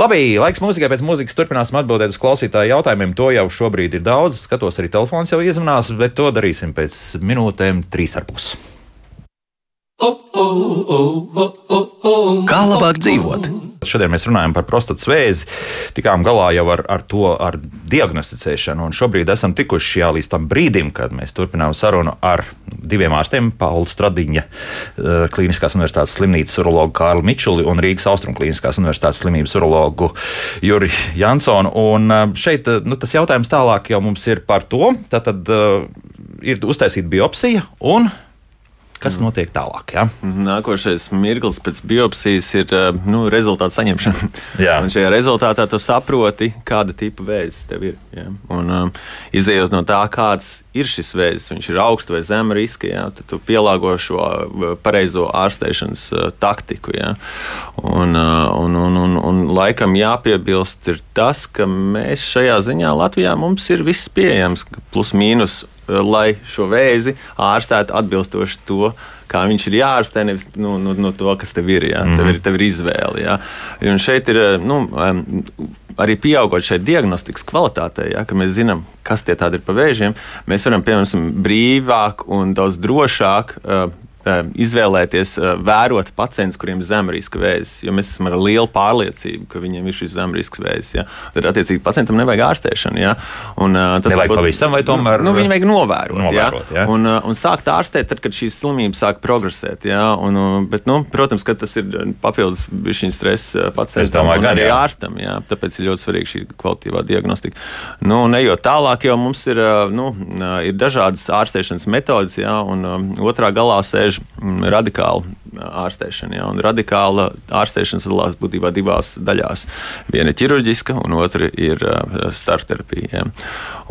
Labi, laiks mūzikai pēc mūzikas turpināsim atbildēt uz klausītāju jautājumiem. To jau šobrīd ir daudz. Skatos, arī telefons jau iezvanās, bet to darīsim pēc minūtēm trīs ar pusi. Kā labāk dzīvot? Šodien mēs runājam par prostatas vēzi. Tikām galā jau ar, ar to ar diagnosticēšanu, šobrīd esam tikuši jā, līdz tam brīdim, kad mēs turpinām sarunu ar diviem ārstiem - Pauli Stradiņa, eh, Kliniskās universitātes slimnīcas urologu Kārlu Mičuli un Rīgas Austrum Kliniskās universitātes slimības urologu Juri Jansonu. Un eh, šeit eh, nu, tas jautājums tālāk jau mums ir par to, tad ir uztaisīta biopsija un Kas notiek tālāk? Ja? Nākošais mirklis pēc biopsijas ir eh, nu, rezultātu saņemšana. *laughs* Jā. Un šajā rezultātā tu saproti, kāda tipa vēzis tev ir. Ja? Un, um, izējot no tā, kāds ir šis vēzis, viņš ir augsts vai zem riska, ja? tad tu pielāgo šo uh, pareizo ārstēšanas uh, taktiku. Ja? Un, uh, un, un, un, un laikam jāpiebilst ir tas, ka mēs šajā ziņā Latvijā mums ir viss pieejams, plus mīnus Eh, lai šo vēzi ārstētu atbilstoši to, kā viņš ir jāārstē, nevis nu, nu, nu, to, kas tev ir. Jā. Mm. Tev, ir tev ir izvēle. Jā. Un šeit ir eh, nu, arī pieaugot šai diagnostikas kvalitātei, ja, ka mēs zinām, kas tie tādi ir pa vēžiem. Mēs varam, piemēram, brīvāk un daudz drošāk uh, izvēlēties vērot pacientus, kuriem ir zemriska vēzis. Jo mēs esam ar lielu pārliecību, ka viņiem ir šis zemriska vēzis. Ja? Tad, attiecīgi, pacientam nevajag ārstēšanu. Ja? Un, tas nevajag būt, pavisam, vai tomēr? Nu, viņu vajag novērot. novērot ja? Ja? Un, un sākt ārstēt, tad, kad šīs slimības sāk progresēt. Ja? Un, bet, nu, protams, ka tas ir papildus šī stresa pacientam un arī jā. ārstam. Ja? Tāpēc ir ļoti svarīga šī kvalitīvā diagnostika. Nu, Nejot tālāk, jau mums ir, nu, ir dažādas ārstēšanas metodes, ja? un um, otrā galā sēž Mm, radikāla ārstēšana. Ja? Radikāla ārstēšana sadalās būtībā divās daļās. Viena ir ķirurģiska, un otra ir starpterapija. Ja?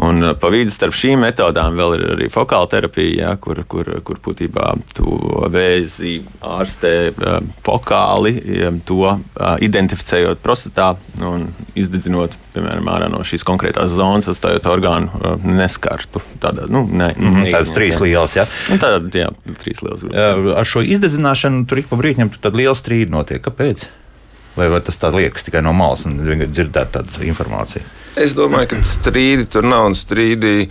Un pa vidu starp šīm metodām vēl ir arī fokāla terapija, ja? kur, kur, kur būtībā to vēzi ārstē fokāli, to identificējot prostatā un izdedzinot, piemēram, ārā no šīs konkrētās zonas, atstājot orgānu neskartu. Tāda, nu, ne, mm -hmm, tādas trīs lielas, ja? Tāda, jā, trīs lielas ar šo izdedzināšanu tur ik pa brīdim tad liela strīda notiek. Kāpēc? Vai, vai tas tā liekas tikai no malas un vienkārši dzirdēt tādu informāciju? Es domāju, ka strīdi tur nav un strīdi e,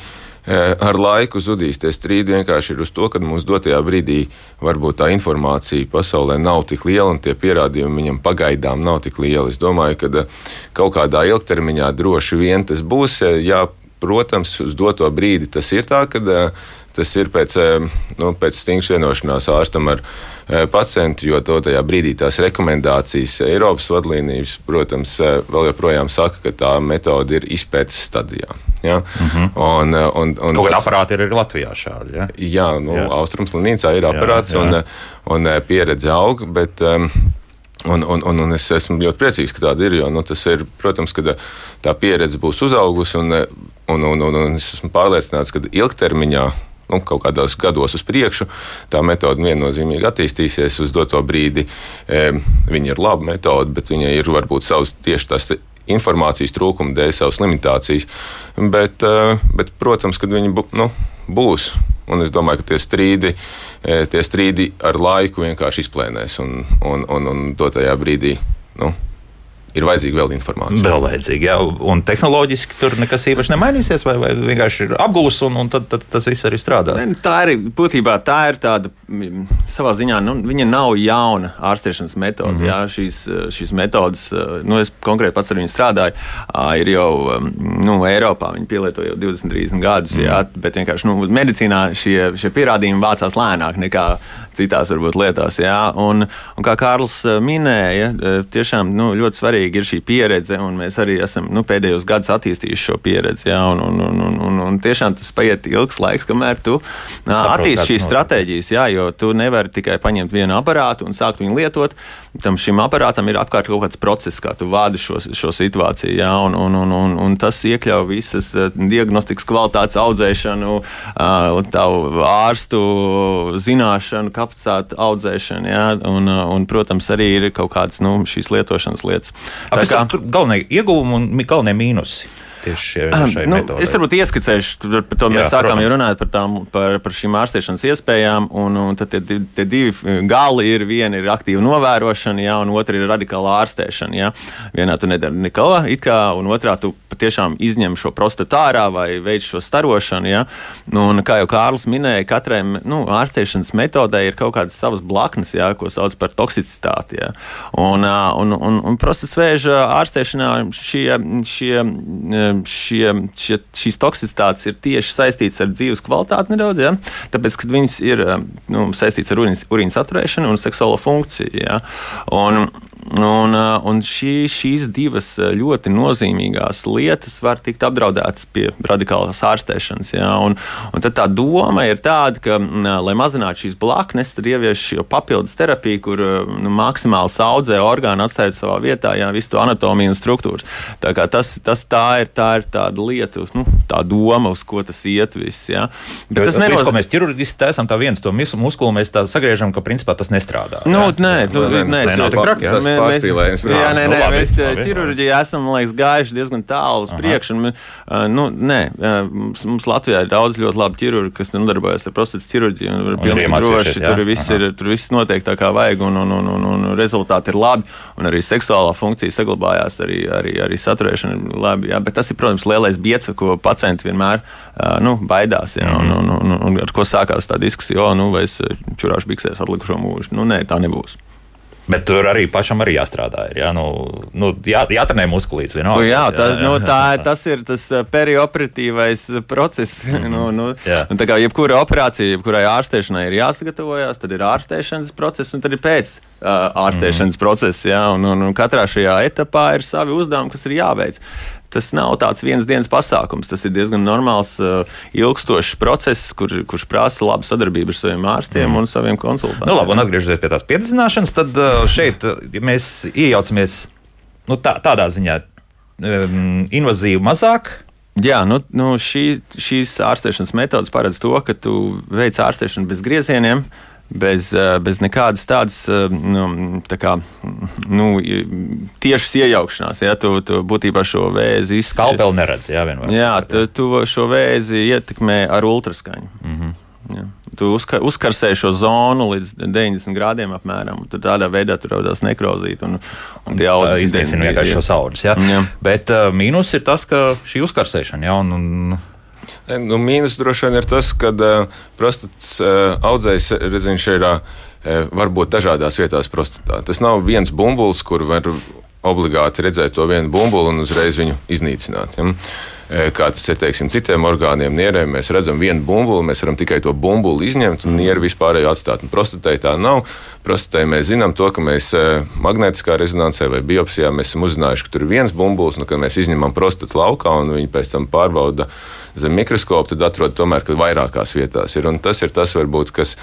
ar laiku zudīs. Tie strīdi vienkārši ir uz to, ka mums dotajā brīdī varbūt tā informācija pasaulē nav tik liela un tie pierādījumi viņam pagaidām nav tik lieli. Es domāju, ka e, kaut kādā ilgtermiņā droši vien tas būs. E, jā, protams, uz doto brīdi tas ir tā, ka Tas ir pēc, eh, nu, pēc stingras vienošanās ārstam ar eh, pacientu, jo to tajā brīdī tās rekomendācijas Eiropas vadlīnijas, protams, eh, vēl joprojām saka, ka tā metode ir izpētes stadijā. Ja? Mm -hmm. un, un, un Kaut kāda aparāta ir arī Latvijā šādi. Ja? Jā, nu, jā. Austrumslimnīcā ir aparāts jā, jā. Un, un pieredze aug, bet um, Un, un, un, un es esmu ļoti priecīgs, ka tāda ir. Jo, nu, tas ir, protams, ka tā pieredze būs uzaugusi, un, un, un, un, un es esmu pārliecināts, ka ilgtermiņā nu, kaut kādos gados uz priekšu. Tā metode viennozīmīgi attīstīsies uz doto brīdi. E, viņa ir laba metode, bet viņai ir varbūt savs tieši tas informācijas trūkuma dēļ, savas limitācijas. Bet, e, bet protams, kad viņi nu, būs. Un es domāju, ka tie strīdi, e, tie strīdi ar laiku vienkārši izplēnēs un, un, un, un dotajā brīdī. Nu, ir vajadzīga vēl informācija. Vēl vajadzīga, jā. Un tehnoloģiski tur nekas īpaši nemainīsies, vai, vai vienkārši ir apgūs, un, un tad, tad tas viss arī strādās. Ne, tā ir būtībā tā ir tāda mm, savā ziņā, nu, viņa nav jauna ārstēšanas metode. Mm -hmm. jā, šīs, šīs metodas, nu, es konkrēti pats ar viņu strādāju, ir jau nu, Eiropā. Viņi pielieto jau 20, 30 gadus, mm -hmm. jā, bet vienkārši nu, medicīnā šie, šie pierādījumi vācās lēnāk nekā citās varbūt lietās. Jā. Un, un kā Kārlis minēja, tiešām nu, ļoti svarīga ir šī pieredze, un mēs arī esam nu, pēdējos gados attīstījuši šo pieredzi. Jā, un, un, un, un, un, un tiešām tas paiet ilgs laiks, kamēr tu attīstīsi šīs stratēģijas, jā, jo tu nevari tikai paņemt vienu aparātu un sākt viņu lietot. Tam šim aparātam ir apkārt kaut kāds process, kā tu vādi šo, šo situāciju, jā, un, un, un, un, un tas iekļauj visas diagnostikas kvalitātes audzēšanu, tavu ārstu zināšanu, kapacitāti audzēšanu, jā, un, un, protams, arī ir kaut kādas nu, šīs lietošanas lietas. Kas kā... tur galvenie ieguvumi un galvenie mīnusi? Tieši šie, šai nu, metodei? es varbūt ieskicēšu, par to mēs Jā, sākām protams. jau runāt par, tām, par, par šīm ārstēšanas iespējām. Un, un tad tie, tie divi gali ir. Viena ir aktīva novērošana, jā, un otra ir radikāla ārstēšana. Jā. Vienā tu nedari neko, kā, un otrā tu patiešām izņem šo prostatu ārā vai veic šo starošanu. Jā. Nu, un, kā jau Kārlis minēja, katrai nu, ārstēšanas metodei ir kaut kādas savas blaknes, jā, ko sauc par toksicitāti. Jā. Un, un, un, un prostatas vēža ārstēšanā šie, šie, šie, šie, šīs toksicitātes ir tieši saistītas ar dzīves kvalitāti nedaudz, ja? tāpēc, ka viņas ir nu, saistītas ar urīnas atturēšanu un seksuālo funkciju. Ja? Un, Un, uh, un šī, šīs divas uh, ļoti nozīmīgās lietas var tikt apdraudētas pie radikālas ārstēšanas. Ja? Un, un tad tā doma ir tāda, ka, mm, lai mazinātu šīs blaknes, tad ievieš šo papildus terapiju, kur uh, nu, maksimāli saudzē orgānu, atstājot savā vietā ja, visu to anatomiju un struktūras. Tā, tas, tas tā, ir, tā ir tāda lieta, nu, tā doma, uz ko tas iet viss. Ja? Bet Bet tas nenozīmē, ka mēs ķirurģiski taisām tā viens to mus- muskuli, mēs tā sagriežam, ka principā tas nestrādā. Nu, jā? nē, nu, Nē, nē, nē, nav tik traki, jā. Tas pārspīlējums, mēs, jā, nē, Nu, nē, labi, mēs labi, ķirurģijā esam man liekas, gājuši diezgan tālu uz priekšu. un, uh, Nu, nē, uh, mums, Latvijā ir daudz ļoti labi ķirurgi, kas nodarbojas ar prostatas ķirurģiju. un ir pilnīgi droši. Tur viss, ir, tur viss notiek tā kā vajag, un, un, un, un, un rezultāti ir labi. Un arī seksuālā funkcija saglabājās, arī, arī, arī saturēšana ir labi. Jā, bet tas ir, protams, lielais biets, ko pacienti vienmēr nu, baidās. Jā, un, un, un, un ar ko sākās tā diskusija, o, nu, vai es čurāšu biksēs atlikušo mūžu. Nu, nē, tā nebūs. Bet tur arī pašam arī jāstrādā. Ir, jā, nu, nu, jā, jātrenē muskulīts Nu, vienalga. jā, tā, nu, tā, tas ir tas uh, perioperatīvais uh, process. *laughs* nu, nu, Jā. tā kā jebkura operācija, jebkurai ārstēšanai ir jāsagatavojas, tad ir ārstēšanas process un tad ir pēc uh, ārstēšanas process. Jā, un, un, un katrā šajā etapā ir savi uzdevumi, kas ir jāveic. Tas nav tāds viens dienas pasākums. Tas ir diezgan normāls, uh, ilgstošs process, kur, kurš prasa labu sadarbību ar saviem ārstiem mm. un saviem konsultantiem. Nu, labi, un atgriežoties pie tās piedzināšanas, tad uh, šeit uh, ja mēs iejaucamies nu, tā, tādā ziņā um, invazīvi mazāk. Jā, nu, nu šī, šīs ārstēšanas metodas paredz to, ka tu veic ārstēšanu bez griezieniem. Bez, eh, bez nekādas tādas eh, nu, tā kā, nu, tiešas iejaukšanās. Ja, tu, tu būtībā šo vēzi. Kalpeli neredz, jā. Jā, tu, tu šo vēzi ietekmē ar ultraskaņu. Mm. -hmm. Jā. Tu uzka, uzkarsē šo zonu līdz 90 grādiem apmēram. Tad tādā veidā tur radās nekrozīt. Un, un tie audi Iznīcina vienkārši šos audus. Jā. Jā. Bet uh, mīnus ir tas, ka šī uzkarsēšana, jā, un, un Nu, mīnus droši vien ir tas, ka uh, prostatas uh, audzējs redziņš ir uh, var būt dažādās vietās prostatā. Tas nav viens bumbulis, kur var obligāti redzēt to vienu bumbuli un uzreiz viņu iznīcināt. Ja? Kā tas ir teiksim, citiem orgāniem, nierēm, mēs redzam vienu bumbuli, mēs varam tikai to bumbuli izņemt un nieru vispārējo atstāt. Un prostatei tā nav. Prostatei mēs zinām to, ka mēs magnētiskā rezonansē vai biopsijā esam uzzinājuši, ka tur ir viens bumbulis, un kad mēs izņemam prostatu laukā un viņi pēc tam pārbauda zem mikroskopa, tad atrod tomēr, ka vairākās vietās ir. Un tas ir tas, varbūt, kas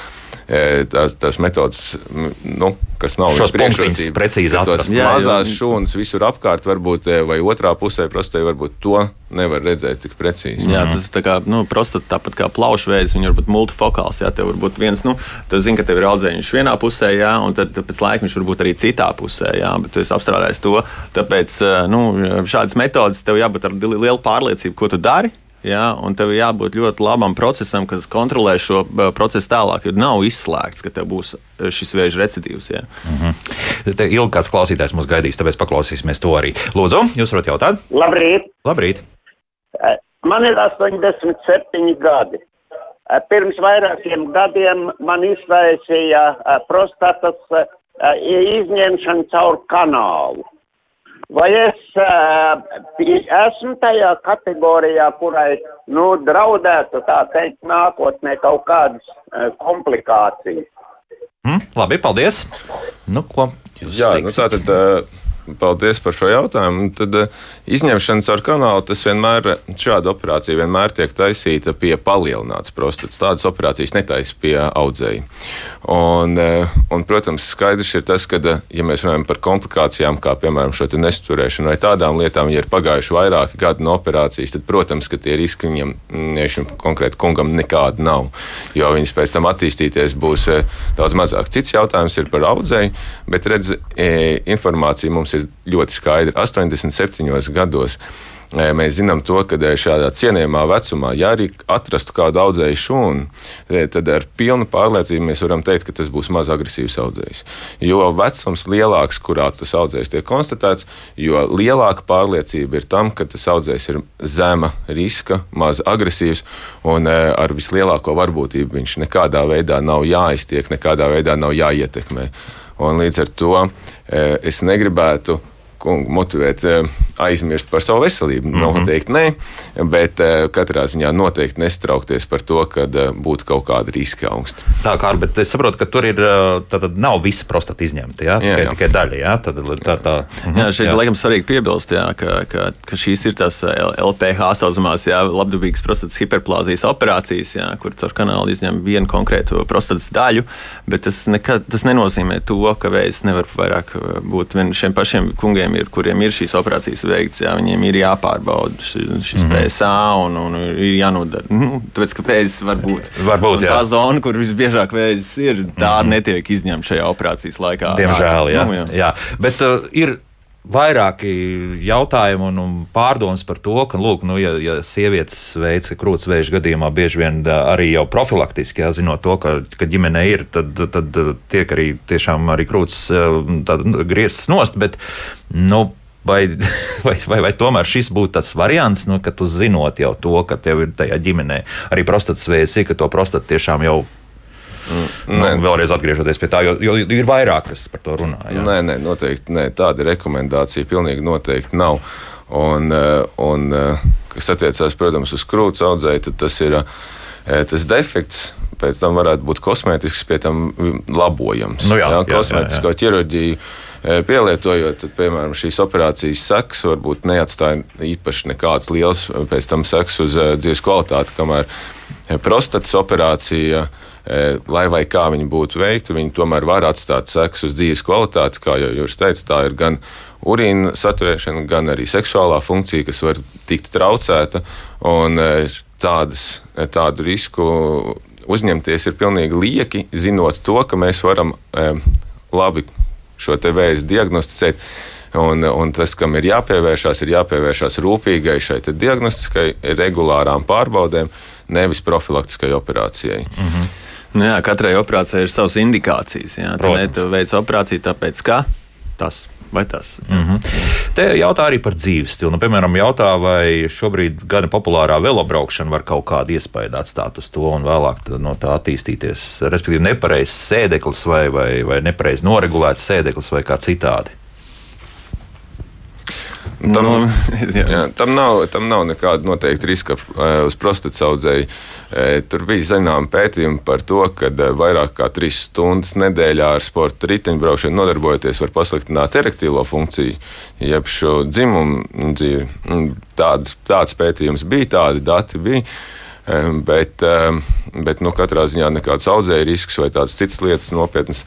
e, tās, tās metodas, nu, kas nav Šos viņas punktiņus priekšrocība, precīzi atrast. Jā, jo- mazās šūnas visur apkārt, varbūt, e, vai otrā pusē prostatei, varbūt to nevar redzēt tik precīzi. Jā, tas ir tā kā nu, prostata, tāpat kā plaušveids. Viņa var būt multifokāls. Jā, tev var būt viens, nu, tu zini, ka tev ir audzēknis vienā pusē, jā, un tad, pēc laika viņš var būt arī citā pusē, jā, bet tu esi apstrādājis to. Tāpēc eh, nu, šādas metodas tev jābūt ar li- lielu pārliecību, ko tu dari. Jā, un tev jābūt ļoti labam procesam, kas kontrolē šo eh, procesu tālāk. Jo nav izslēgts, ka tev būs eh, šis vēža recidīvs. Jā. te ilgi kāds klausītājs mūs gaidīs, tāpēc paklausīsimies to arī. Lūdzu, jūs varat jautāt? Labrīt! Labrīt! Man ir 87 gadi. Eh, Pirms vairākiem gadiem man izraisīja eh, prostatas eh, izņemšana caur kanālu. Vai es uh, esmu tajā kategorijā, kurai nu, draudētu tā teikt nākotnē kaut kādas uh, komplikācijas? Mm, labi, paldies! Nu, ko jūs Jā, nu, teiksit? tātad, uh, paldies par šo jautājumu. Tad uh, izņemšana caur kanālu, tas vienmēr, šāda operācija vienmēr tiek taisīta pie palielināts prostatas. Tādas operācijas netaisa pie audzēja. Un, uh, un, protams, skaidrs ir tas, ka, uh, ja mēs runājam par komplikācijām, kā piemēram šo te nesturēšanu vai tādām lietām, ja ir pagājuši vairāki gadi no operācijas, tad, protams, ka tie riski viņam, mm, šim konkrēti kungam, nekādi nav. Jo viņas pēc tam attīstīties būs eh, daudz mazāk. Cits jautājums ir par audzēju, bet redz, eh, informācija mums ir ļoti skaidra. 87 gados mēs zinām to, ka šādā cienījamā vecumā, ja arī atrastu kādu audzēju šūnu, tad ar pilnu pārliecību mēs varam teikt, ka tas būs maz agresīvs audzējs. Jo vecums lielāks, kurā tas audzējs tiek konstatēts, jo lielāka pārliecība ir tam, ka tas audzējs ir zema riska, maz agresīvs un ar vislielāko varbūtību viņš nekādā veidā nav jāiztiek, nekādā veidā nav jāietekmē. Un līdz ar to es negribētu motivēt aizmirst par savu veselību. Mm -hmm. Noteikti nē, bet eh, katrā ziņā noteikti nestraukties par to, ka eh, būtu kaut kāda riska augsta. Tā kā, bet es saprotu, ka tur ir tātad nav visa prostata izņemta, jā? Tikai, jā, jā. tikai daļa. Jā, tad, tā, tā. Mhm. Jā, šeit ir laikam svarīgi piebilst, jā, ka, ka, ka šīs ir tās LPH saucamās jā, labdabīgas prostatas hiperplāzijas operācijas, jā, kur caur kanālu izņem vienu konkrētu prostatas daļu, bet tas, nekad, tas nenozīmē to, ka vējs nevar vairāk būt vien šiem pašiem kungiem ir, kuriem ir šīs operācijas veikts, jā, viņiem ir jāpārbauda šis mm -hmm. PSA un, un ir jānodara. Nu, tāpēc, ka pēdas var būt. Varbūt, tā zona, kur visbiežāk vēzis ir, tā mm -hmm. netiek izņemta šajā operācijas laikā. Diemžēl, jā. Nu, jā. jā. Bet uh, ir vairāki jautājumi un, un pārdomas par to, ka, lūk, nu, ja, ja sievietes veids krūts vēža gadījumā bieži vien arī jau profilaktiski, jā, zinot to, ka, ka ģimene ir, tad, tad tiek arī tiešām arī krūts nu, griezts nost, bet, nu, Vai, *laughs* vai, vai, vai tomēr šis būtu tas variants, nu, ka tu zinot jau to, ka tev ir tajā ģimenē arī prostatas vēzis, ka to prostatu tiešām jau Mm, nu, vēlreiz atgriežoties pie tā, jo, jo ir vairāk, kas par to runā. Jā. Nē, nē, noteikti nē, tāda rekomendācija pilnīgi noteikti nav. Un, eh, un eh, kas attiecās, protams, uz krūts audzēju, tad tas ir eh, tas defekts. Pēc tam varētu būt kosmētisks, pie tam labojams. Nu jā, jā, kosmētisko jā, jā. ķirurģiju pielietojot, tad, piemēram, šīs operācijas sekas varbūt neatstāja īpaši nekādas liels pēc tam sekas uz dzīves kvalitāti, kamēr prostatas operācija lai vai kā viņi būtu veikti, viņi tomēr var atstāt sekas uz dzīves kvalitāti. Kā jau jūs teicāt, tā ir gan urīna saturēšana, gan arī seksuālā funkcija, kas var tikt traucēta. Tādas, tādu risku uzņemties ir pilnīgi lieki, zinot to, ka mēs varam labi šo vēzi diagnosticēt. Un, un tas, kam ir jāpievēršās, ir jāpievēršās rūpīgai šai diagnostiskai, regulārām pārbaudēm, nevis profilaktiskai operācijai. Mm -hmm. Nu jā, katrai operācijai ir savas indikācijas. Jā, tu veic operāciju tāpēc, ka tas vai tas. Mm -hmm. Te jautā arī par dzīves stilu. Nu, piemēram, jautā, vai šobrīd gan populārā velobraukšana var kaut kādu iespēju atstāt uz to un vēlāk no tā attīstīties. Respektīvi, nepareizs sēdeklis vai, vai, vai nepareizi noregulēts sēdeklis vai kā citādi. Tam, nu, *laughs* jā. Jā, tam, nav, tam nav nekāda noteikta riska uz prostatas audzēju. Tur bija zināma pētījuma par to, ka vairāk kā trīs stundas nedēļā ar sporta riteņbraukšanu nodarbojoties var pasliktināt erektīlo funkciju, jeb šo dzimumu dzīvi. Tāds, tāds pētījums bija, tādi dati bija. Bet, bet nu, katrā ziņā nekāds audzēju risks vai tādas citas lietas nopietnas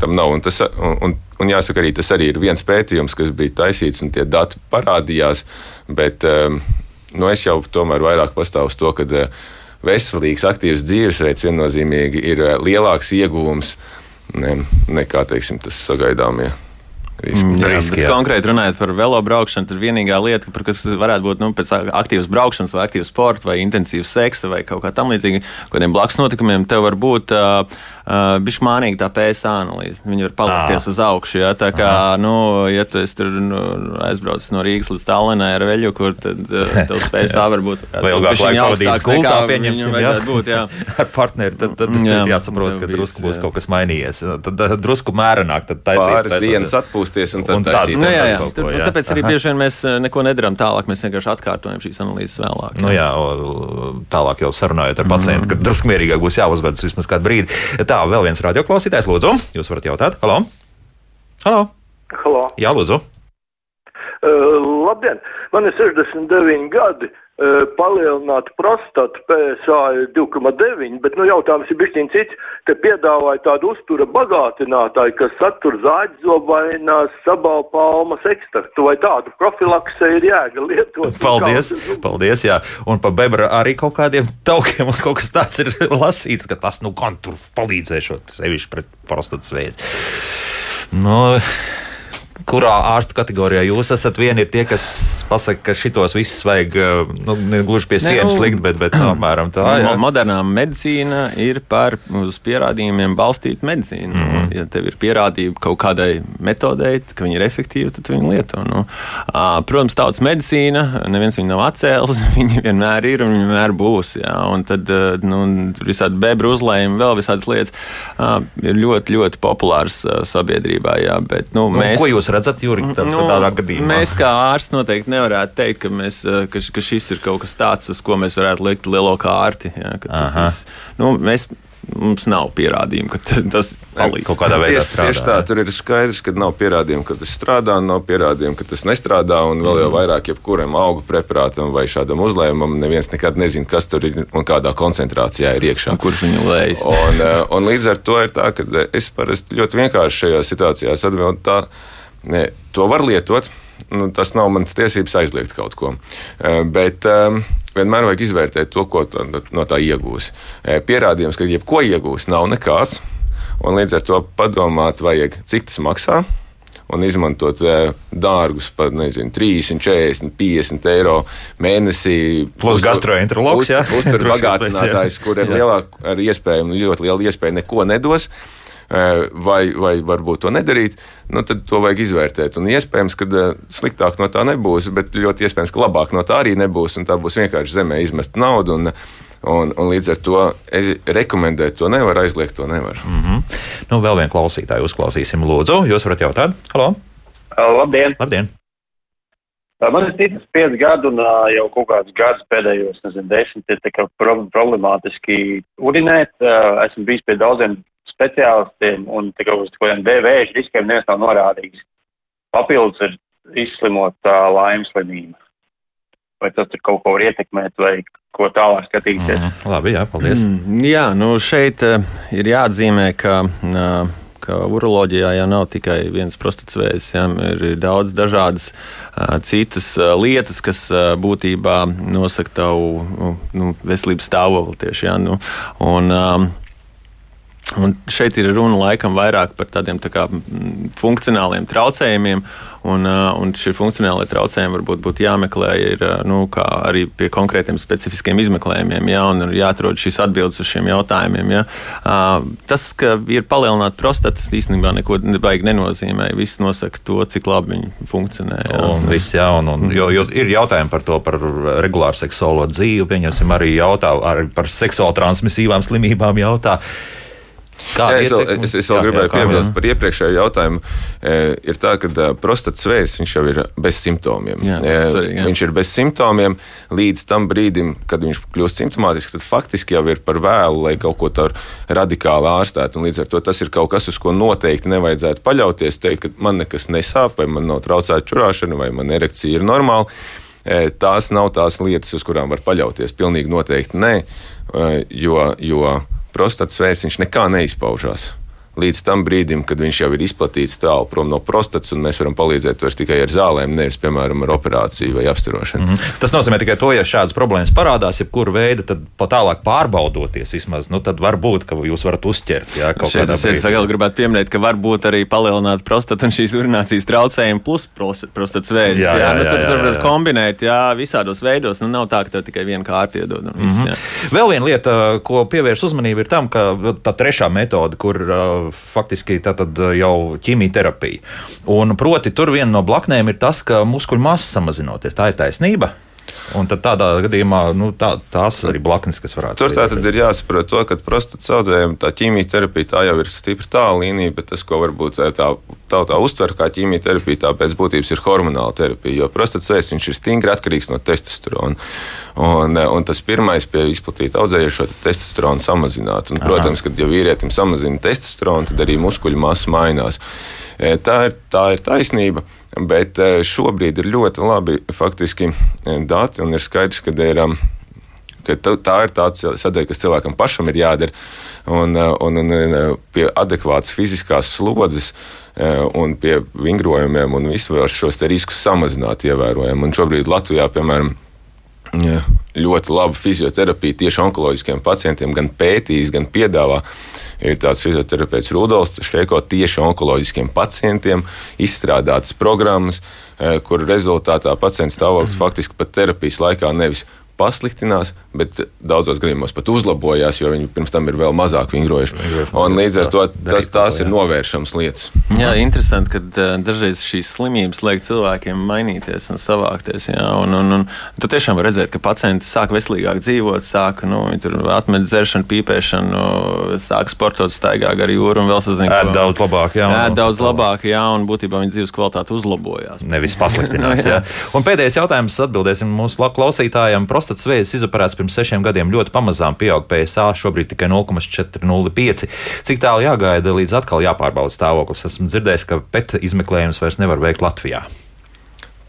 tam nav. Un, tas, un, un jāsaka, arī tas arī ir viens pētījums, kas bija taisīts, un tie dati parādījās. Bet nu, es jau tomēr vairāk pastāvu uz to, ka veselīgs, aktīvs dzīvesveids viennozīmīgi ir lielāks ieguvums nekā teiksim, tas sagaidāmie. Riski. Jā, riski, jā. Konkrēti runājot par velobraukšanu, tad vienīgā lieta, par kas varētu būt nu, pēc aktīvas braukšanas, vai aktīvas sporta, vai intensīvas seksa, vai kaut kā tamlīdzīga, kādiem blakus notikumiem, tev var būt uh, uh, bišķi mānīgi tā PSA analīze. Viņi var palikties uz augšu. Ja? Tā kā, Aha. nu, ja tu tur nu, aizbrauc no Rīgas līdz Tallinai ar veļu, kur tad tavs *laughs* PSA var būt ilgāk laika pavadījis gultā, pieņemsim, jā. būt, jā. *laughs* ar partneri, tad, tad, tad jā, jāsaprot, ka drusku būs kaut kas mainījies. Tad drusku mērenāk, tad taisīt. Pāris dienas atpūsties un tad un taisīt. Nu, jā, jā. Ko, jā. Tāpēc arī bieži vien mēs neko nedarām tālāk, mēs vienkārši atkārtojam šīs analīzes vēlāk. Jā. Nu, jā, tālāk jau sarunājot ar pacientu, mm. ka drusku mierīgāk būs jāuzvedas vismaz kādu brīdi. Tā, vēl viens radioklausītājs, lūdzu, jūs varat jautāt. Halo! Halo! Halo. Jā, lūdzu! Uh, labdien! Man ir 69 gadi. Uh, palielināt prostatu PSA ir 2,9, bet nu, jautājums ir bijis cits. Te piedāvāja tādu uztura bagātinātāju, kas satur zāģzobainās, sabalpalmas ekstraktu vai tādu profilakse ir jēga lietot. Paldies, paldies, jā. Un pa bebra arī kaut kādiem taukiem un kaut kas tāds ir *laughs* lasīts, ka tas nu gan tur palīdzēšot sevišķi pret prostatas vēzi. Nu, kurā ārstu kategorijā jūs esat? Vieni ir tie, kas pasaka, ka šitos visus vajag nu, ne gluži pie sienas nu, likt, bet, bet apmēram tā. Jā. Modernā medicīna ir par uz pierādījumiem balstīta medicīna. Mm -hmm. Ja tev ir pierādījumi kaut kādai metodei, ka viņi ir efektīvi, tad viņi lieto. Nu, protams, tautas medicīna, neviens viņu nav atcēlis, *laughs* viņi vienmēr ir un viņi vienmēr būs. Jā, un tad nu, visādi bebru uzlējumi, vēl visādas lietas ir ļoti, ļoti populāras sabiedrībā. Jā, bet, nu, nu, mēs, ko jūs redzat, Jurgi, tad, nu, tādā gadījumā? Mēs kā ārsts noteikti nevarētu teikt, ka, mēs, ka, ka šis ir kaut kas tāds, uz ko mēs varētu likt lielo kārti. Jā, tas, nu, mēs, mums nav pierādījumu, ka tas palīdz. Kaut kādā veidā tieši, strādā. Tieši tā, tur ir skaidrs, ka nav pierādījumu, ka tas strādā, nav pierādījumu, ka tas nestrādā, un vēl jau mhm. vairāk jebkuram augu preparātam vai šādam uzlējumam neviens nekad nezina, kas tur ir un kādā koncentrācijā ir iekšā. Kurš viņu lējas? un, eh, un līdz ar to ir tā, ka es parasti ļoti vienkārši šajās situācijās atbildu tā, ne, to var lietot nu, tas nav mans tiesības aizliegt kaut ko. Eh, bet um, vienmēr vajag izvērtēt to, ko no tā iegūs. Eh, pierādījums, ka jebko iegūs, nav nekāds. Un līdz ar to padomāt, vajag, cik tas maksā. Un izmantot dārgus par nezinu, 30, 40, 50 eiro mēnesī. Plus gastroenterologs, jā. Uztur *laughs* bagātinātājs, kur ir lielāka ar iespēju, ļoti liela iespēja neko nedos. Uh, vai, vai varbūt to nedarīt, nu, tad to vajag izvērtēt. Un iespējams, ka sliktāk no tā nebūs, bet ļoti iespējams, ka labāk no tā arī nebūs. Tā būs vienkārši zemē izmest naudu. Un, un, un līdz ar to rekomendēt to nevar, aizliegt to nevar. Mm -hmm. nu, vēl vienu klausītāju uzklausīsim, Lūdzu. Jūs varat jautāt? Halo! Labdien! Labdien. Man ir citas pieci gadi, un jau kaut kādus gadus pēdējos, nezinu, desmit ir problemātiski urinēt. Esmu bijis pie daudziem speciālistiem un tikai uz kādiem vēža riskiem neviens nav norādījis. Papildus ir izslimot uh, laimes slimību. Vai tas tur kaut ko var ietekmēt, vai ko tālāk skatīties? Mm, labi, jā, paldies. Mm, jā, nu šeit uh, ir jāatzīmē, ka. Uh, ka uroloģijā jau nav tikai viens prostatas vēzis, ja, ir daudz dažādas uh, citas uh, lietas, kas uh, būtībā nosaka tavu nu, veselības stāvokli tieši. Ja, nu, un, um, Un šeit ir runa laikam vairāk par tādiem tā kā, funkcionāliem traucējumiem, un, un šie funkcionālie traucējumi varbūt būtu jāmeklē ir, nu, arī pie konkrētiem specifiskiem izmeklējumiem, ja, un ir jāatrod šīs atbildes uz šiem jautājumiem. Ja. Tas, ka ir palielināta prostata, tas īstenībā neko baigi nenozīmē. Viss nosaka to, cik labi viņi funkcionē. Ja. Un viss, jā, un, un, jo, jo ir jautājumi par to, par regulāru seksuālo dzīvi, pieņemsim arī jautā, arī par seksuāli transmisīvām slimībām jautā. Jā, es, vēl, es, es vēl jā, gribēju piebilst par iepriekšējo jautājumu. E, ir tā, ka e, prostatas vēzis jau ir bez simptomiem. Jā, e, arī, jā. Viņš ir bez simptomiem līdz tam brīdim, kad viņš kļūst simptomātisks. Tad faktiski jau ir par vēlu, lai kaut ko tādu radikāli ārstētu. Līdz ar to tas ir kaut kas, uz ko noteikti nevajadzētu paļauties. Teikt, ka man nekas nesāp, vai man nav traucēta čurāšana, vai man erekcija ir normāla. E, tās nav tās lietas, uz kurām var paļauties. Pilnīgi noteikti nē, e, jo, jo prostatas vēzis viņš nekā neizpaužās līdz tam brīdim, kad viņš jau ir izplatīts tālu prom no prostatas, un mēs varam palīdzēt vairs tikai ar zālēm, nevis, piemēram, ar operāciju vai apstarošanu. Mm -hmm. Tas nozīmē tikai to, ja šādas problēmas parādās, jebkura veida, tad pat tālāk pārbaudoties vismaz, nu, tad var būt, ka jūs varat uzķert. Jā, kaut kādā veidā. Es vēl gribētu pieminēt, ka var būt arī palielināta prostata un šīs urinācijas traucējumi plus prostatas vēzis. Jā, jā, jā, nu, tur, jā, jā, tur var kombinēt, jā, visādos veidos. Nu, nav tā, ka tev tikai viena kārta iedod. Viss, mm -hmm. Vēl viena lieta, ko pievērš uzmanību, ir tam, ka tā trešā metode, kur faktiski jau ķīmijterapija. Un proti, tur viena no blaknēm ir tas, ka muskuļu masa samazinoties. Tā ir taisnība. Un tādā gadījumā nu, tā, tās arī blaknes, kas varētu būt. Tur tā tad ir jāsaprot to, ka prostatas audzējuma tā ķīmijterapija tā jau ir stipri tāla līnija, bet tas, ko varbūt tā tautā uztver kā ķīmijterapija, tā pēc būtības ir hormonāla terapija, jo prostatas viņš ir stingri atkarīgs no testosterona. Un, un tas pirmais pie izplatīta audzējušo testosteronu samazināt. Un, protams, kad ja vīrietim samazina testosteronu, tad arī muskuļu masa mainās. E, tā ir, tā ir taisnība, bet e, šobrīd ir ļoti labi faktiski e, dati un ir skaidrs, ka ir ka tā ir tāda sadaļa, kas cilvēkam pašam ir jādara. Un, un, un pie adekvātas fiziskās slodzes un pie vingrojumiem un vispār šos riskus samazināt ievērojami. Un šobrīd Latvijā, piemēram, ļoti labu fizioterapiju tieši onkoloģiskiem pacientiem, gan pētījis, gan piedāvā. Ir tāds fizioterapeits Rudolfs Šteiko tieši onkoloģiskiem pacientiem izstrādātas programmas, eh, kur rezultātā pacienta stāvoklis mm. faktiski pat terapijas laikā nevis pasliktinās, bet daudzos gadījumos pat uzlabojās, jo viņi pirms tam ir vēl mazāk vingrojuši. Un līdz ar to tas, tās ir novēršamas lietas. Jā, interesanti, ka uh, dažreiz šīs slimības liek cilvēkiem mainīties un savākties. Jā, un, un, un tu tiešām vari redzēt, ka pacienti sāk veselīgāk dzīvot, sāk nu, atmet dzeršanu, pīpēšanu, sāk sportot, staigā gar jūru un vēl sazināties. Ēd daudz labāk, jā. Ēd daudz labāk, jā, un būtībā viņa dzīves kvalitāte uzlabojās. Nevis *laughs* pasliktinās, jā. Un pēdējais jautājums atbildēsim mūsu klausītājiem prostats vēzis izoperēts pirms sešiem gadiem ļoti pamazām pieaug PSA, šobrīd tikai 0,405. Cik tālu jāgaida, līdz atkal jāpārbauda stāvoklis? Esmu dzirdējis, ka PET izmeklējums vairs nevar veikt Latvijā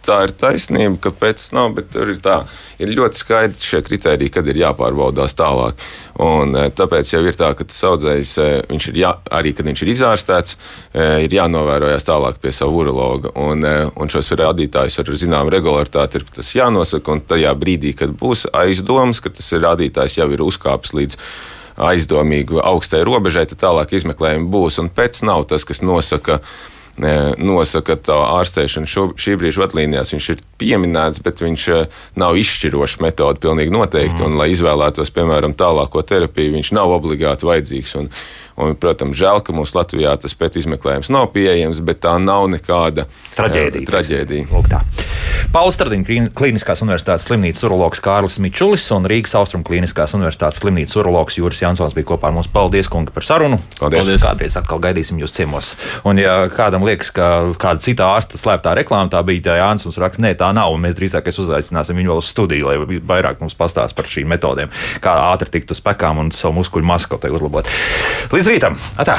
tā ir taisnība, ka pēc tam, bet tur ir tā, ir ļoti skaidri šie kriteriji, kad ir jāpārbaudās tālāk. Un, e, tāpēc jau ir tā, ka tas audzējs, e, viņš ir jā, arī, kad viņš ir izārstēts, e, ir jānovērojas tālāk pie savu urologa. Un, un šos rādītājus ar zināmu regularitāti ir jānosaka, un tajā brīdī, kad būs aizdoms, ka tas rādītājs jau ir uzkāpis līdz aizdomīgu augstai robežai, tad tālāk izmeklējumi būs. Un pēc nav tas, kas nosaka nosaka tā ārstēšana šo, šī brīža vadlīnijās. Viņš ir pieminēts, bet viņš eh, nav izšķirošs metode pilnīgi noteikti. Mm. Un, lai izvēlētos, piemēram, tālāko terapiju, viņš nav obligāti vajadzīgs. Un, Un, protams, žēl, ka mums Latvijā tas pēc izmeklējums nav pieejams, bet tā nav nekāda traģēdija. Uh, traģēdija. Pauls Stradiņš, Kliniskās universitātes slimnīcas urologs Kārlis Mičulis un Rīgas Austrum Kliniskās universitātes slimnīcas urologs Jūras Jansons bija kopā ar mums. Paldies, kungi, par sarunu. Paldies. Paldies. Kādreiz atkal gaidīsim jūs ciemos. Un, ja kādam liekas, ka kāda cita ārsta slēptā reklāma tā bija, tā Jānis mums raksta, nē, tā nav. Mēs drīzāk uzaicināsim viņu vēl uz studiju, lai vairāk mums pastāstītu par šīm metodēm, kā ātri tikt uz pekām un savu muskuļu maskotē uzlabot. Līdz rītam! Atā.